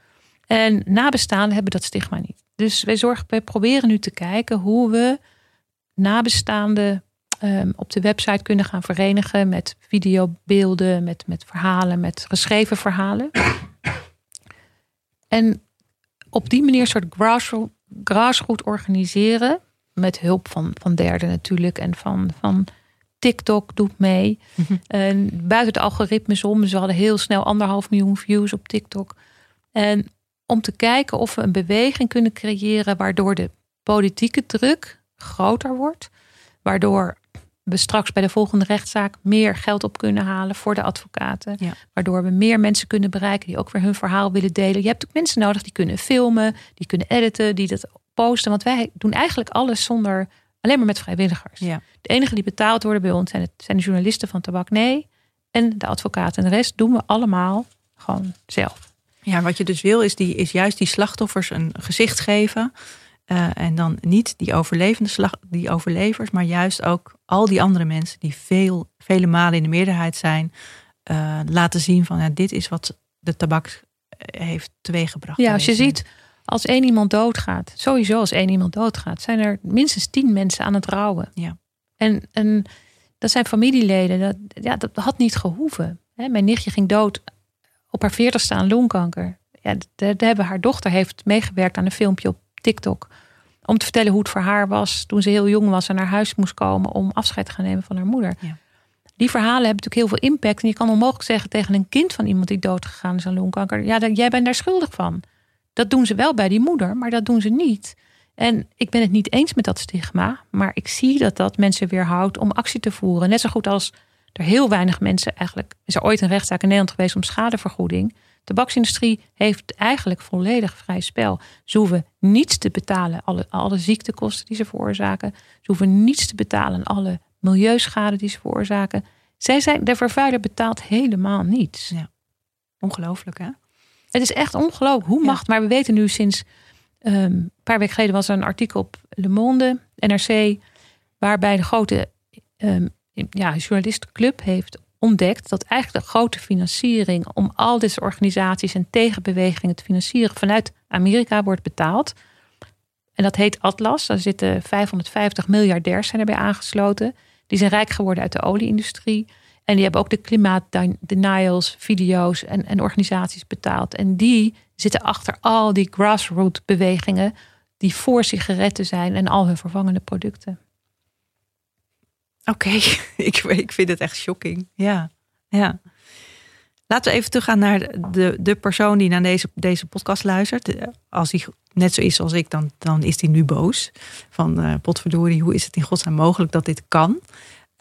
En nabestaanden hebben dat stigma niet. Dus wij, zorgen, wij proberen nu te kijken hoe we nabestaanden um, op de website kunnen gaan verenigen met videobeelden, met, met verhalen, met geschreven verhalen. En op die manier een soort grassroots, grassroot organiseren. Met hulp van, van derden natuurlijk. En van, van TikTok doet mee. Mhm. En buiten de algoritmes om. Ze hadden heel snel anderhalf miljoen views op TikTok. En om te kijken of we een beweging kunnen creëren waardoor de politieke druk groter wordt. Waardoor we straks bij de volgende rechtszaak meer geld op kunnen halen voor de advocaten. Waardoor we meer mensen kunnen bereiken die ook weer hun verhaal willen delen. Je hebt ook mensen nodig die kunnen filmen, die kunnen editen, die dat posten. Want wij doen eigenlijk alles zonder, alleen maar met vrijwilligers. Ja. De enige die betaald worden bij ons zijn, het, zijn de journalisten van Tabak Nee en de advocaten. En de rest doen we allemaal gewoon zelf. Ja, wat je dus wil is, die, is juist die slachtoffers een gezicht geven. Uh, en dan niet die overlevende slag, die overlevers, maar juist ook al die andere mensen die veel, vele malen in de meerderheid zijn, uh, laten zien van ja, dit is wat de tabak eh, heeft teweeggebracht. Ja, als je ziet, als één iemand doodgaat, sowieso als één iemand doodgaat, zijn er minstens tien mensen aan het rouwen. Ja. En, en dat zijn familieleden, dat, ja, dat had niet gehoeven. Mijn nichtje ging dood op haar veertigste aan longkanker. Ja, daar hebben haar dochter heeft meegewerkt aan een filmpje op TikTok. Om te vertellen hoe het voor haar was toen ze heel jong was en naar huis moest komen om afscheid te gaan nemen van haar moeder. Ja. Die verhalen hebben natuurlijk heel veel impact. En je kan onmogelijk zeggen tegen een kind van iemand die doodgegaan is aan longkanker. Ja, jij bent daar schuldig van. Dat doen ze wel bij die moeder, maar dat doen ze niet. En ik ben het niet eens met dat stigma. Maar ik zie dat dat mensen weerhoudt om actie te voeren. Net zo goed als er heel weinig mensen eigenlijk. Is er ooit een rechtszaak in Nederland geweest om schadevergoeding? De tabaksindustrie heeft eigenlijk volledig vrij spel. Ze hoeven niets te betalen, alle, alle ziektekosten die ze veroorzaken. Ze hoeven niets te betalen, alle milieuschade die ze veroorzaken. Zij zijn, de vervuiler betaalt helemaal niets. Ja. Ongelooflijk, hè? Het is echt ongelooflijk. Hoe mag Maar we weten nu sinds um, een paar weken geleden was er een artikel op Le Monde, NRC, waarbij de grote um, ja, journalistenclub heeft ontdekt dat eigenlijk de grote financiering om al deze organisaties en tegenbewegingen te financieren vanuit Amerika wordt betaald. En dat heet Atlas. Daar zitten 550 miljardairs zijn erbij aangesloten. Die zijn rijk geworden uit de olieindustrie. En die hebben ook de klimaatdenials, video's en, en organisaties betaald. En die zitten achter al die grassroots bewegingen die voor sigaretten zijn en al hun vervangende producten. Oké, ik, ik vind het echt shocking. Ja, ja. Laten we even teruggaan naar de, de persoon die naar deze, deze podcast luistert. Als hij net zo is zoals ik, dan, dan is hij nu boos. Van uh, potverdorie, hoe is het in godsnaam mogelijk dat dit kan?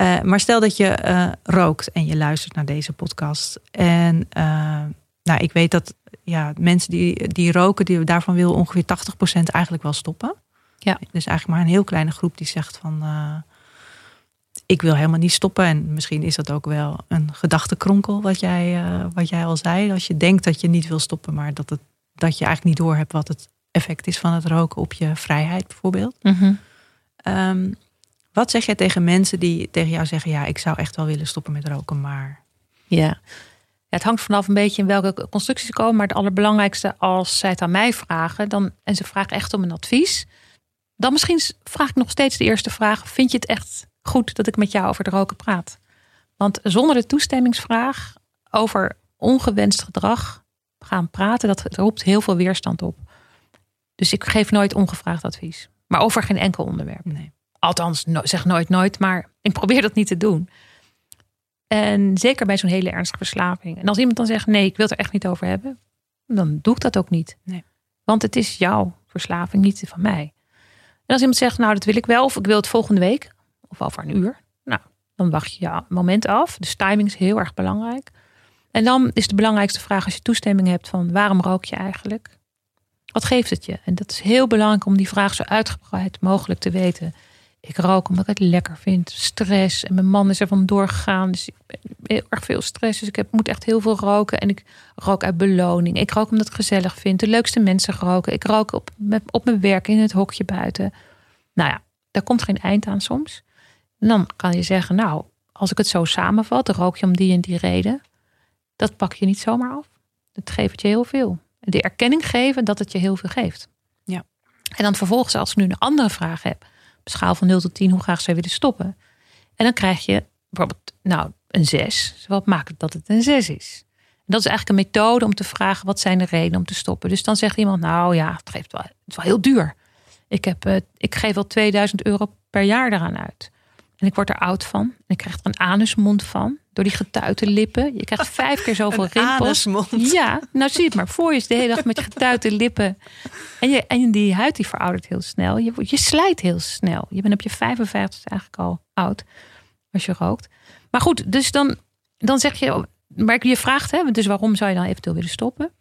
Uh, maar stel dat je uh, rookt en je luistert naar deze podcast. En nou, ik weet dat ja, mensen die, die roken, die, daarvan wil ongeveer 80% eigenlijk wel stoppen. Ja. Dus eigenlijk maar een heel kleine groep die zegt van ik wil helemaal niet stoppen. En misschien is dat ook wel een gedachtenkronkel, wat jij, uh, wat jij al zei. Als je denkt dat je niet wil stoppen, maar dat, het, dat je eigenlijk niet doorhebt wat het effect is van het roken op je vrijheid, bijvoorbeeld. Mhm. Ehm, wat zeg jij tegen mensen die tegen jou zeggen: Ja, ik zou echt wel willen stoppen met roken, maar. Ja. ja het hangt vanaf een beetje in welke constructies ze komen. Maar het allerbelangrijkste, als zij het aan mij vragen, dan, en ze vragen echt om een advies, dan misschien vraag ik nog steeds de eerste vraag: Vind je het echt goed dat ik met jou over het roken praat. Want zonder de toestemmingsvraag over ongewenst gedrag gaan praten, dat roept heel veel weerstand op. Dus ik geef nooit ongevraagd advies. Maar over geen enkel onderwerp. Nee. Althans, zeg nooit nooit, maar ik probeer dat niet te doen. En zeker bij zo'n hele ernstige verslaving. En als iemand dan zegt: nee, ik wil het er echt niet over hebben, dan doe ik dat ook niet. Nee. Want het is jouw verslaving, niet van mij. En als iemand zegt: nou, dat wil ik wel, of ik wil het volgende week, of over een uur. Nou, dan wacht je ja, moment af. Dus timing is heel erg belangrijk. En dan is de belangrijkste vraag als je toestemming hebt van waarom rook je eigenlijk? Wat geeft het je? En dat is heel belangrijk om die vraag zo uitgebreid mogelijk te weten. Ik rook omdat ik het lekker vind. Stress. En mijn man is er vandoor gegaan. Dus ik ben heel erg veel stress. Dus ik heb, moet echt heel veel roken. En ik rook uit beloning. Ik rook omdat ik het gezellig vind. De leukste mensen roken. Ik rook op, op mijn werk in het hokje buiten. Nou ja, daar komt geen eind aan soms. En dan kan je zeggen, nou, als ik het zo samenvat, dan rook je om die en die reden. Dat pak je niet zomaar af. Dat geeft je heel veel. De erkenning geven dat het je heel veel geeft. Ja. En dan vervolgens, als ik nu een andere vraag heb, op schaal van 0 tot 10, hoe graag zou je willen stoppen? En dan krijg je bijvoorbeeld, nou, een 6. Dus wat maakt het dat het een 6 is? En dat is eigenlijk een methode om te vragen, wat zijn de redenen om te stoppen? Dus dan zegt iemand, nou ja, het, geeft wel, het is wel heel duur. Ik, heb, uh, ik geef wel 2000 euro per jaar eraan uit. En ik word er oud van. En ik krijg er een anusmond van. Door die getuite lippen. Je krijgt vijf keer zoveel een rimpels. Anusmond. Ja, nou zie je het maar voor je. de hele dag met je getuite lippen. En, je, en die huid die veroudert heel snel. Je, je slijt heel snel. Je bent op je 55 eigenlijk al oud. Als je rookt. Maar goed, dus dan, dan zeg je... Maar je vraagt, hè, dus waarom zou je dan eventueel willen stoppen?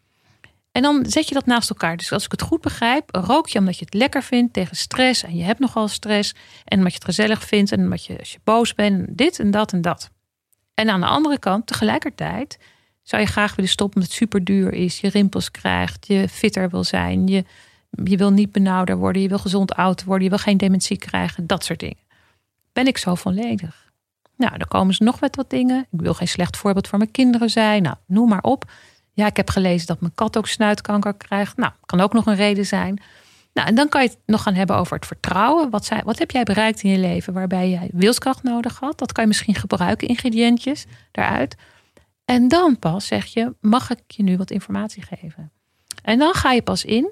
En dan zet je dat naast elkaar. Dus als ik het goed begrijp, rook je omdat je het lekker vindt tegen stress. En je hebt nogal stress. En omdat je het gezellig vindt. En omdat je als je boos bent. Dit en dat en dat. En aan de andere kant, tegelijkertijd, zou je graag willen stoppen omdat het super duur is. Je rimpels krijgt. Je fitter wil zijn. Je, je wil niet benauwder worden. Je wil gezond oud worden. Je wil geen dementie krijgen. Dat soort dingen. Ben ik zo volledig? Nou, dan komen ze nog met wat dingen. Ik wil geen slecht voorbeeld voor mijn kinderen zijn. Nou, noem maar op. Ja, ik heb gelezen dat mijn kat ook snuitkanker krijgt. Nou, kan ook nog een reden zijn. Nou, en dan kan je het nog gaan hebben over het vertrouwen. Wat, zijn, wat heb jij bereikt in je leven waarbij jij wilskracht nodig had? Dat kan je misschien gebruiken, ingrediëntjes daaruit. En dan pas zeg je, mag ik je nu wat informatie geven? En dan ga je pas in.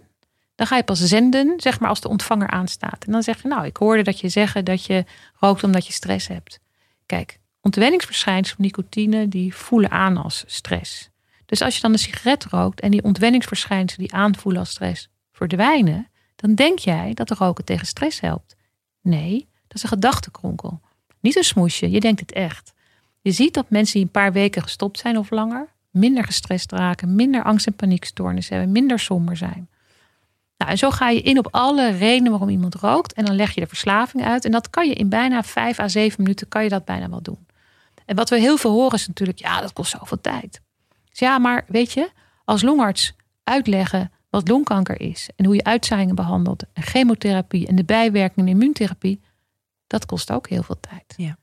Dan ga je pas zenden, zeg maar als de ontvanger aanstaat. En dan zeg je, nou, ik hoorde dat je zeggen dat je rookt omdat je stress hebt. Kijk, ontwenningsverschijnselen van nicotine, die voelen aan als stress. Dus als je dan een sigaret rookt en die ontwenningsverschijnselen die aanvoelen als stress verdwijnen, dan denk jij dat de roken tegen stress helpt. Nee, dat is een gedachtenkronkel. Niet een smoesje, je denkt het echt. Je ziet dat mensen die een paar weken gestopt zijn of langer, minder gestrest raken, minder angst- en paniekstoornissen hebben, minder somber zijn. Nou, en zo ga je in op alle redenen waarom iemand rookt en dan leg je de verslaving uit. En dat kan je in bijna vijf à zeven minuten kan je dat bijna wel doen. En wat we heel veel horen is natuurlijk, ja, dat kost zoveel tijd. Dus ja, maar weet je, als longarts uitleggen wat longkanker is en hoe je uitzaaiingen behandelt en chemotherapie en de bijwerkingen immuuntherapie, dat kost ook heel veel tijd. Ja.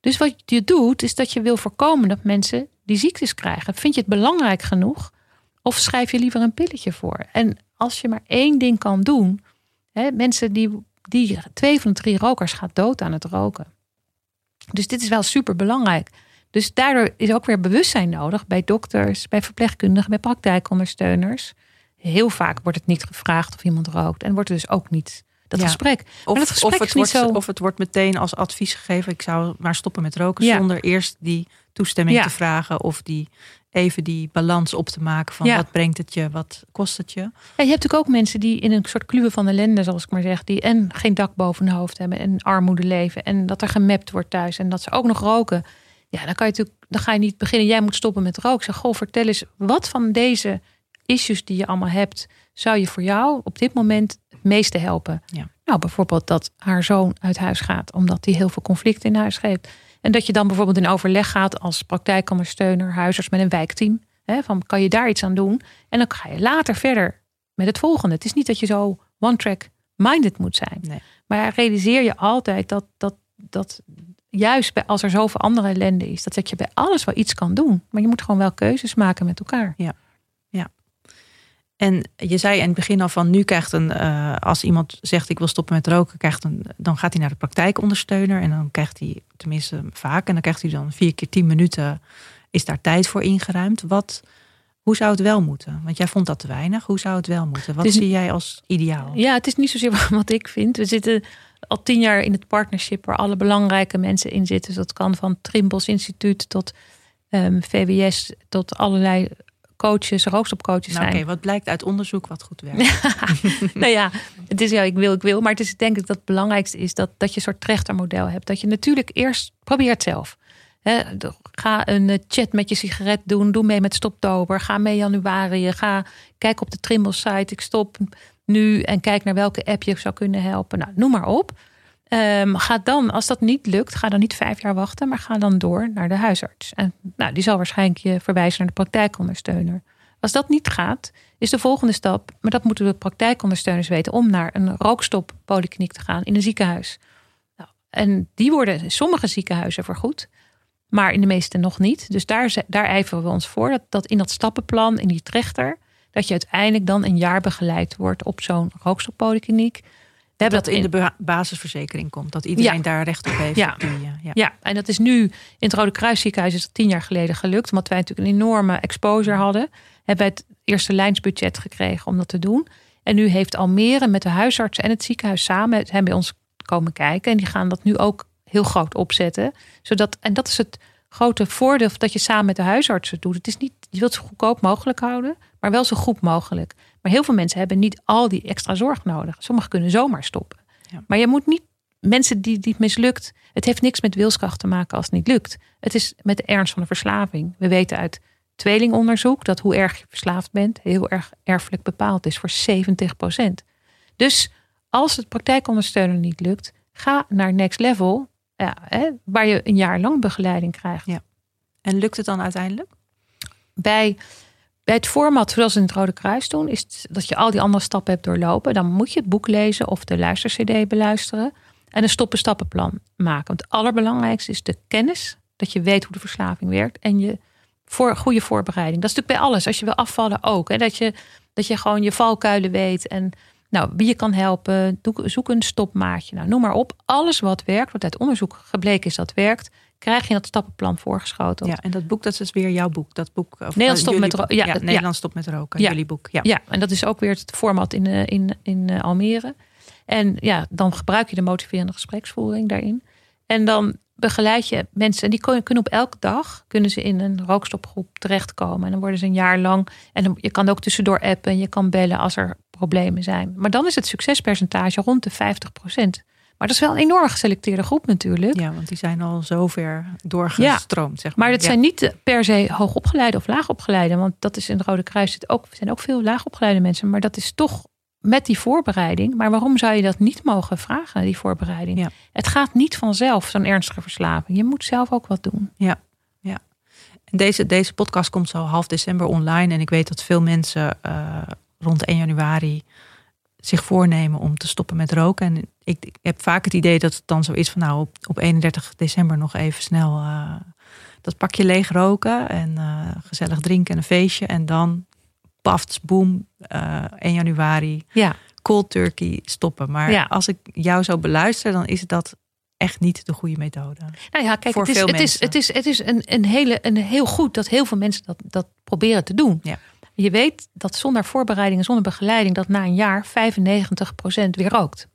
Dus wat je doet, is dat je wil voorkomen dat mensen die ziektes krijgen. Vind je het belangrijk genoeg? Of schrijf je liever een pilletje voor? En als je maar één ding kan doen, hè, mensen die, die twee van de drie rokers gaat dood aan het roken. Dus dit is wel super belangrijk. Dus daardoor is ook weer bewustzijn nodig bij dokters, bij verpleegkundigen, bij praktijkondersteuners. Heel vaak wordt het niet gevraagd of iemand rookt en wordt er dus ook niet dat gesprek. Of, het gesprek of, het wordt, zo... of het wordt meteen als advies gegeven: ik zou maar stoppen met roken zonder eerst die toestemming te vragen of die even die balans op te maken van wat brengt het je, wat kost het je. Ja, je hebt natuurlijk ook mensen die in een soort kluwen van ellende, zoals ik maar zeg, die en geen dak boven hun hoofd hebben en armoede leven en dat er gemapt wordt thuis en dat ze ook nog roken. Ja, dan kan je natuurlijk, dan ga je niet beginnen. Jij moet stoppen met roken. Zeg, goh, vertel eens, wat van deze issues die je allemaal hebt, zou je voor jou op dit moment het meeste helpen? Ja. Nou, bijvoorbeeld dat haar zoon uit huis gaat, omdat hij heel veel conflicten in huis heeft. En dat je dan bijvoorbeeld in overleg gaat als praktijkondersteuner, huisarts met een wijkteam. Hè, van kan je daar iets aan doen? En dan ga je later verder met het volgende. Het is niet dat je zo one-track minded moet zijn. Nee. Maar realiseer je altijd dat, dat, dat juist bij, als er zoveel andere ellende is, dat, dat je bij alles wel iets kan doen. Maar je moet gewoon wel keuzes maken met elkaar. Ja, ja. En je zei in het begin al van nu krijgt een, uh, als iemand zegt ik wil stoppen met roken, krijgt een, dan gaat hij naar de praktijkondersteuner en dan krijgt hij, tenminste vaak, en dan krijgt hij dan vier keer tien minuten, is daar tijd voor ingeruimd. Wat, hoe zou het wel moeten? Want jij vond dat te weinig. Hoe zou het wel moeten? Wat zie jij als ideaal? Ja, het is niet zozeer wat ik vind. We zitten al tien jaar in het partnership waar alle belangrijke mensen in zitten. Dus dat kan van Trimbos Instituut tot um, ehm, VWS tot allerlei coaches, rookstopcoaches nou, zijn. Oké, wat blijkt uit onderzoek wat goed werkt? nou ja, het is ja, ik wil, ik wil. Maar het is denk ik dat het belangrijkste is dat, dat je een soort trechtermodel hebt. Dat je natuurlijk eerst probeert zelf. ga een eh, chat met je sigaret doen. Doe mee met Stoptober. Ga mee januari. Ga kijk op de Trimbos site. Ik stop nu en kijk naar welke app je zou kunnen helpen. Nou, noem maar op. Um, ga dan, als dat niet lukt, ga dan niet vijf jaar wachten, maar ga dan door naar de huisarts. En nou, die zal waarschijnlijk je verwijzen naar de praktijkondersteuner. Als dat niet gaat, is de volgende stap, maar dat moeten de praktijkondersteuners weten, om naar een rookstoppolykliniek te gaan in een ziekenhuis. Nou, en die worden in sommige ziekenhuizen vergoed, maar in de meeste nog niet. Dus daar, daar ijveren we ons voor, dat, dat in dat stappenplan, in die trechter, dat je uiteindelijk dan een jaar begeleid wordt op zo'n rookstoppolykliniek. We hebben dat in de basisverzekering komt, dat iedereen daar recht op heeft. Ja. ja. ja, en dat is nu in het Rode Kruisziekenhuis is dat tien jaar geleden gelukt, omdat wij natuurlijk een enorme exposure hadden hebben wij het eerste lijnsbudget gekregen om dat te doen. En nu heeft Almere met de huisarts en het ziekenhuis samen zijn bij ons komen kijken. En die gaan dat nu ook heel groot opzetten. Zodat, en dat is het grote voordeel dat je samen met de huisartsen doet. Het is niet, je wilt het zo goedkoop mogelijk houden, maar wel zo goed mogelijk. Maar heel veel mensen hebben niet al die extra zorg nodig. Sommigen kunnen zomaar stoppen. Ja. Maar je moet niet mensen die, die het mislukt. Het heeft niks met wilskracht te maken als het niet lukt. Het is met de ernst van de verslaving. We weten uit tweelingonderzoek dat hoe erg je verslaafd bent heel erg erfelijk bepaald is voor 70% Dus als het praktijkondersteunen niet lukt, ga naar next level, ja, hè, waar je een jaar lang begeleiding krijgt. Ja. En lukt het dan uiteindelijk? Bij, bij het format zoals we in het Rode Kruis doen, is dat je al die andere stappen hebt doorlopen. Dan moet je het boek lezen of de luistercd beluisteren en een stoppen-stappenplan maken. Want het allerbelangrijkste is de kennis, dat je weet hoe de verslaving werkt en je voor goede voorbereiding. Dat is natuurlijk bij alles. Als je wil afvallen ook. Hè? Dat, je, dat je gewoon je valkuilen weet. En nou, wie je kan helpen. Zoek een stopmaatje. Nou, noem maar op. Alles wat werkt, wat uit onderzoek gebleken is dat werkt. Krijg je dat stappenplan voorgeschoten. Ja, en dat boek, dat is weer jouw boek. Dat boek of, Nederland stopt met roken. Ja, Nederland stopt met roken. Ja. Jullie boek. Ja. ja, en dat is ook weer het format in, eh, in, in eh, Almere. En ja, dan gebruik je de motiverende gespreksvoering daarin. En dan begeleid je mensen. En die kunnen op elke dag kunnen ze in een rookstopgroep terechtkomen. En dan worden ze een jaar lang. En dan, je kan ook tussendoor appen en je kan bellen als er problemen zijn. Maar dan is het succespercentage rond de 50% Maar dat is wel een enorm geselecteerde groep natuurlijk. Ja, want die zijn al zover doorgestroomd. Zeg maar. maar het zijn niet per se hoogopgeleide of laagopgeleide. Want dat is in het Rode Kruis zit ook, zijn ook veel laagopgeleide mensen. Maar dat is toch met die voorbereiding. Maar waarom zou je dat niet mogen vragen, die voorbereiding? Ja. Het gaat niet vanzelf, zo'n ernstige verslaving. Je moet zelf ook wat doen. Ja, ja. En deze, deze podcast komt zo half december online. En ik weet dat veel mensen uh, rond 1 januari zich voornemen om te stoppen met roken. En ik, heb vaak het idee dat het dan zo is van nou op, op 31 december nog even snel uh, dat pakje leeg roken en uh, gezellig drinken en een feestje. En dan paft, boom, uh, eh, 1 januari, ja. cold turkey stoppen. Maar als ik jou zo beluister, dan is dat echt niet de goede methode. Nou ja, kijk, het is, het is, het is, het is een, een, hele, een heel goed dat heel veel mensen dat, dat proberen te doen. Ja. Je weet dat zonder voorbereiding en zonder begeleiding, dat na een jaar 95% weer rookt.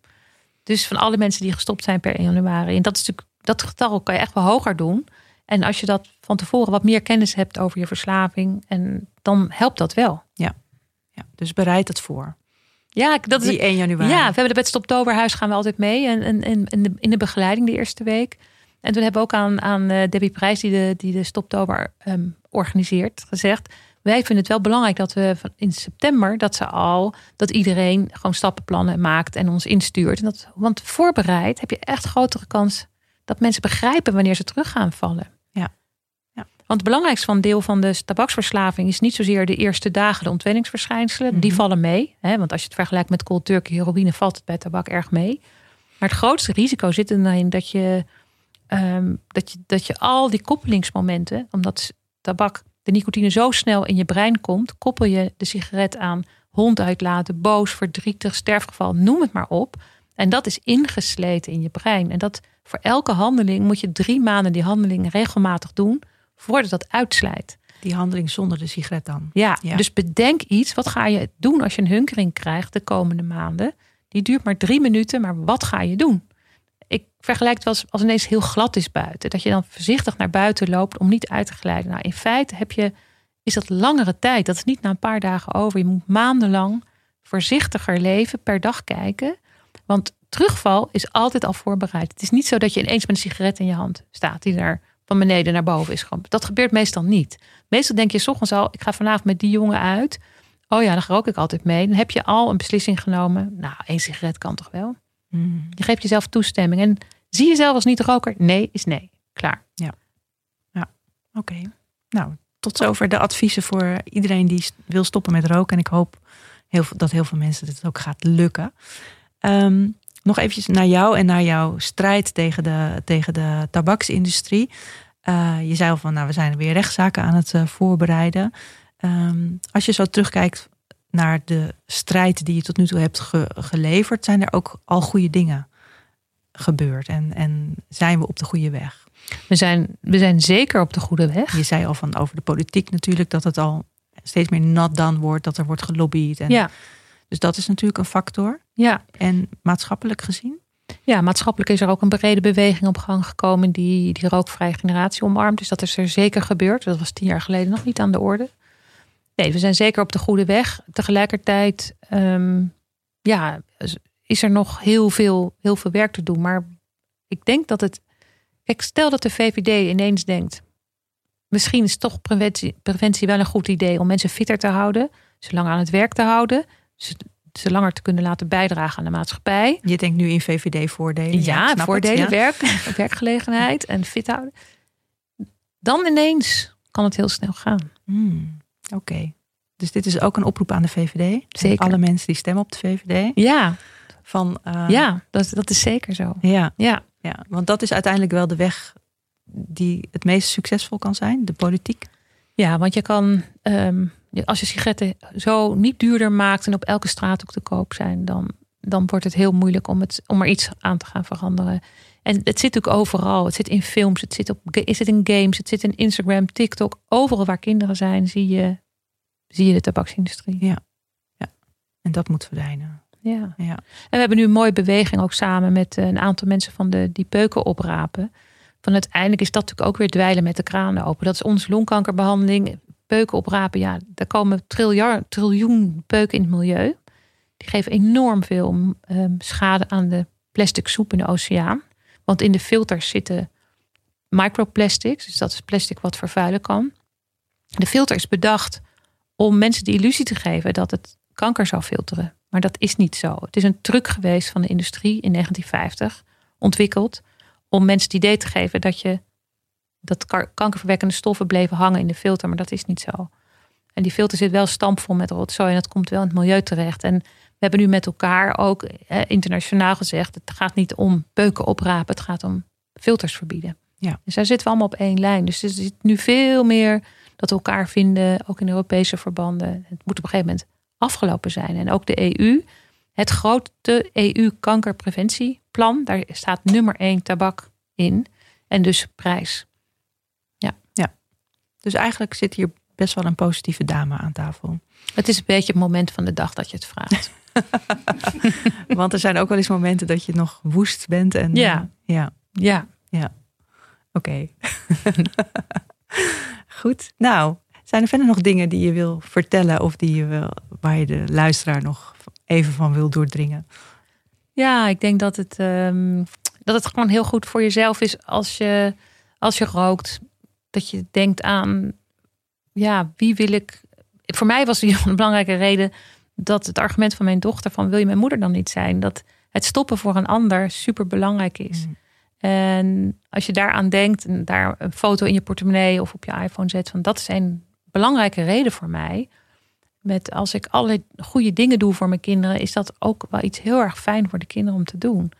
Dus van alle mensen die gestopt zijn per 1 januari. En dat is natuurlijk, dat getal kan je echt wel hoger doen. En als je dat van tevoren wat meer kennis hebt over je verslaving, en dan helpt dat wel. Ja, ja dus bereid het voor. Ja, dat is 1 januari. Ja, we hebben de Stoptoberhuis gaan we altijd mee en, en, en in, de, in de begeleiding de eerste week. En toen hebben we ook aan, aan eh, Debbie Prijs, die de, die de Stoptober um, organiseert, gezegd: wij vinden het wel belangrijk dat we in september dat ze al dat iedereen gewoon stappenplannen maakt en ons instuurt. En dat, want voorbereid heb je echt grotere kans dat mensen begrijpen wanneer ze terug gaan vallen. Want het belangrijkste van deel van de tabaksverslaving is niet zozeer de eerste dagen de ontwenningsverschijnselen. Die mhm. vallen mee. Hè, want als je het vergelijkt met cold turkey, heroïne, valt het bij tabak erg mee. Maar het grootste risico zit erin dat je, ehm, dat je, dat je al die koppelingsmomenten, omdat tabak, de nicotine zo snel in je brein komt, koppel je de sigaret aan hond uitlaten, boos, verdrietig, sterfgeval, noem het maar op. En dat is ingesleten in je brein. En dat voor elke handeling moet je drie maanden die handeling regelmatig doen voordat dat uitslijt. Die handeling zonder de sigaret dan. Ja, dus bedenk iets. Wat ga je doen als je een hunkering krijgt de komende maanden? Die duurt maar drie minuten, maar wat ga je doen? Ik vergelijk het wel als, als ineens heel glad is buiten. Dat je dan voorzichtig naar buiten loopt om niet uit te glijden. Nou, in feite heb je, is dat langere tijd. Dat is niet na een paar dagen over. Je moet maandenlang voorzichtiger leven, per dag kijken. Want terugval is altijd al voorbereid. Het is niet zo dat je ineens met een sigaret in je hand staat die daar van beneden naar boven is gewoon. Dat gebeurt meestal niet. Meestal denk je s ochtends al, ik ga vanavond met die jongen uit. Oh ja, dan rook ik altijd mee. Dan heb je al een beslissing genomen. Nou, één sigaret kan toch wel? Mm. Je geeft jezelf toestemming. En zie jezelf als niet-roker? Nee, is nee. Klaar. Oké. Nou, tot zover de adviezen voor iedereen die wil stoppen met roken. En ik hoop heel, dat heel veel mensen dit ook gaat lukken. Ehm, nog eventjes naar jou en naar jouw strijd tegen de, tegen de tabaksindustrie. Eh, je zei al van, nou, we zijn weer rechtszaken aan het eh, voorbereiden. Ehm, als je zo terugkijkt naar de strijd die je tot nu toe hebt ge- geleverd, zijn er ook al goede dingen gebeurd en, en zijn we op de goede weg? We zijn, we zijn zeker op de goede weg. Je zei al van over de politiek natuurlijk dat het al steeds meer nat dan wordt, dat er wordt gelobbyd. En, Ja, Dus dat is natuurlijk een factor. ja. En maatschappelijk gezien? ja, maatschappelijk is er ook een brede beweging op gang gekomen die die rookvrije generatie omarmt. Dus dat is er zeker gebeurd. Dat was tien jaar geleden nog niet aan de orde. Nee, we zijn zeker op de goede weg. Tegelijkertijd ehm, ja, is er nog heel veel, heel veel werk te doen. Maar ik denk dat het. Kijk, stel dat de VVD ineens denkt. Misschien is toch preventie, preventie wel een goed idee om mensen fitter te houden, ze langer aan het werk te houden, ze, ze langer te kunnen laten bijdragen aan de maatschappij. Je denkt nu in VVD-voordelen. Ja, voordelen, het, ja. werk, werkgelegenheid en fit houden. Dan ineens kan het heel snel gaan. Hmm, Oké. Dus dit is ook een oproep aan de VVD. Zeker. Alle mensen die stemmen op de VVD. Ja, Van, eh, ja dat, dat is zeker zo. ja, Ja, ja. Want dat is uiteindelijk wel de weg die het meest succesvol kan zijn. De politiek. ja want je kan, ehm, als je sigaretten zo niet duurder maakt en op elke straat ook te koop zijn, dan, dan wordt het heel moeilijk om, het, om er iets aan te gaan veranderen. En het zit natuurlijk overal. Het zit in films, het zit, op, het zit in games, het zit in Instagram, TikTok. Overal waar kinderen zijn, zie je, zie je de tabaksindustrie. En dat moet verdwijnen. Ja. Ja. En we hebben nu een mooie beweging ook samen met eh, een aantal mensen van de, die peuken oprapen. Van uiteindelijk is dat natuurlijk ook weer dweilen met de kranen open. Dat is onze longkankerbehandeling. Peuken oprapen, ja, daar komen triljar, triljoen peuken in het milieu. Die geven enorm veel ehm, schade aan de plastic soep in de oceaan. Want in de filters zitten microplastics. Dus dat is plastic wat vervuilen kan. De filter is bedacht om mensen de illusie te geven dat het kanker zou filteren. Maar dat is niet zo. Het is een truc geweest van de industrie in 1950 ontwikkeld om mensen het idee te geven dat je dat kankerverwekkende stoffen bleven hangen in de filter, maar dat is niet zo. En die filter zit wel stampvol met rotzooi en dat komt wel in het milieu terecht. En we hebben nu met elkaar ook eh, internationaal gezegd: het gaat niet om peuken oprapen, het gaat om filters verbieden. Ja. Dus daar zitten we allemaal op één lijn. Dus er zit nu veel meer dat we elkaar vinden, ook in Europese verbanden. Het moet op een gegeven moment afgelopen zijn. En ook de EU, het grote EU-kankerpreventieplan, daar staat nummer één tabak in. En dus prijs. Dus eigenlijk zit hier best wel een positieve dame aan tafel. Het is een beetje het moment van de dag dat je het vraagt. Want er zijn ook wel eens momenten dat je nog woest bent. En, Ja. eh, ja. ja. Oké. Goed. Nou, zijn er verder nog dingen die je wil vertellen of die je wil, waar je de luisteraar nog even van wil doordringen? Ja, ik denk dat het, ehm, dat het gewoon heel goed voor jezelf is als je, als je rookt. Dat je denkt aan, ja, wie wil ik. Voor mij was het een belangrijke reden dat het argument van mijn dochter van wil je mijn moeder dan niet zijn? Dat het stoppen voor een ander super belangrijk is. Mm. En als je daaraan denkt en daar een foto in je portemonnee of op je iPhone zet, van dat is een belangrijke reden voor mij. Met als ik alle goede dingen doe voor mijn kinderen, is dat ook wel iets heel erg fijn voor de kinderen om te doen.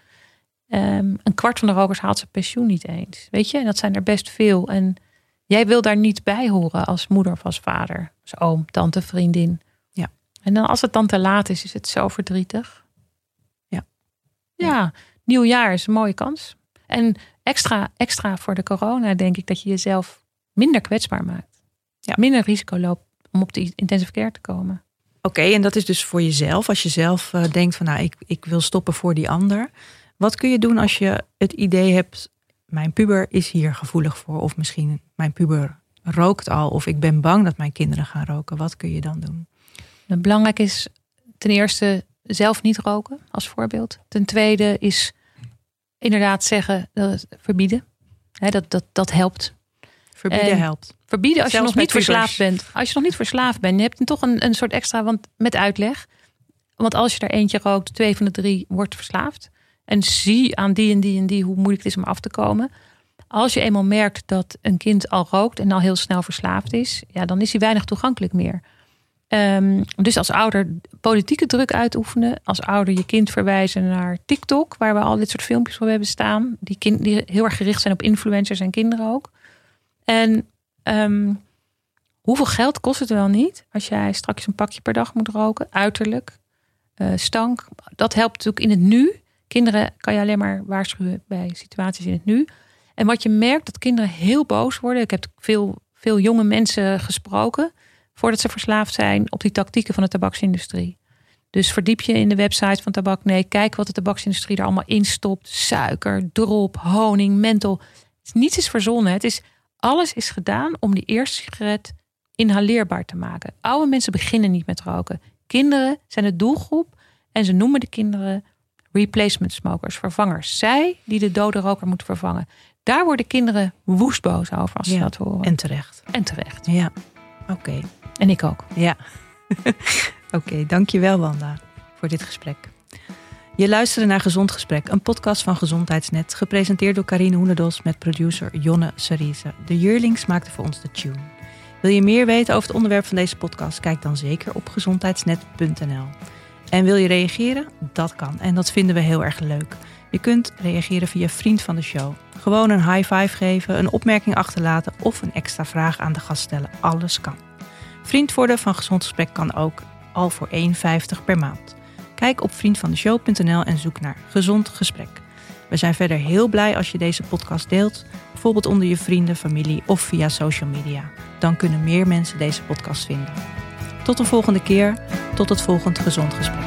Ehm, een kwart van de rokers haalt zijn pensioen niet eens. Weet je, en dat zijn er best veel. En jij wil daar niet bij horen als moeder of als vader, als oom, tante, vriendin. En dan als het dan te laat is, is het zo verdrietig. Ja. Ja, nieuw jaar is een mooie kans. En extra, extra voor de corona denk ik dat je jezelf minder kwetsbaar maakt. Ja. Minder risico loopt om op de intensive care te komen. Oké, en dat is dus voor jezelf. Als je zelf eh, denkt van nou, ik, ik wil stoppen voor die ander. Wat kun je doen als je het idee hebt, mijn puber is hier gevoelig voor. Of misschien mijn puber rookt al. Of ik ben bang dat mijn kinderen gaan roken. Wat kun je dan doen? Nou, Belangrijk is ten eerste zelf niet roken als voorbeeld. Ten tweede is inderdaad zeggen, eh, verbieden. Hè, dat, dat, dat helpt. Verbieden En- helpt. Verbieden als je nog niet verslaafd bent. Als je nog niet verslaafd bent, je hebt toch een, een soort extra want, met uitleg. Want als je er eentje rookt, twee van de drie wordt verslaafd. En zie aan die en die en die hoe moeilijk het is om af te komen. Als je eenmaal merkt dat een kind al rookt en al heel snel verslaafd is, ja, dan is hij weinig toegankelijk meer. Ehm, dus als ouder politieke druk uitoefenen. Als ouder je kind verwijzen naar TikTok, waar we al dit soort filmpjes voor hebben staan. Die, kind, die heel erg gericht zijn op influencers en kinderen ook. En ehm, hoeveel geld kost het wel niet als jij straks een pakje per dag moet roken? Uiterlijk, uh, stank. Dat helpt natuurlijk in het nu. Kinderen kan je alleen maar waarschuwen bij situaties in het nu. En wat je merkt, dat kinderen heel boos worden. Ik heb veel, veel jonge mensen gesproken voordat ze verslaafd zijn op die tactieken van de tabaksindustrie. Dus verdiep je in de website van Tabak Nee. Kijk wat de tabaksindustrie er allemaal in stopt. Suiker, drop, honing, menthol. Niets is verzonnen. Het is, alles is gedaan om die eerste sigaret inhaleerbaar te maken. Oude mensen beginnen niet met roken. Kinderen zijn de doelgroep. En ze noemen de kinderen replacement smokers, vervangers. Zij die de dode roker moeten vervangen. Daar worden kinderen woestboos over als ze dat horen. En terecht. En terecht. Ja, oké. En ik ook. Ja. oké, dankjewel Wanda voor dit gesprek. Je luisterde naar Gezond Gesprek, een podcast van Gezondheidsnet, gepresenteerd door Karine Hoenedos met producer Jonne Serize. De Jurlings maakte voor ons de tune. Wil je meer weten over het onderwerp van deze podcast? Kijk dan zeker op gezondheidsnet.nl. En wil je reageren? Dat kan en dat vinden we heel erg leuk. Je kunt reageren via vriend van de show. Gewoon een high five geven, een opmerking achterlaten of een extra vraag aan de gast stellen. Alles kan. Vriend worden van Gezond Gesprek kan ook al voor 1,50 per maand. Kijk op vriendvandeshow.nl en zoek naar Gezond Gesprek. We zijn verder heel blij als je deze podcast deelt, bijvoorbeeld onder je vrienden, familie of via social media. Dan kunnen meer mensen deze podcast vinden. Tot de volgende keer, tot het volgende Gezond Gesprek.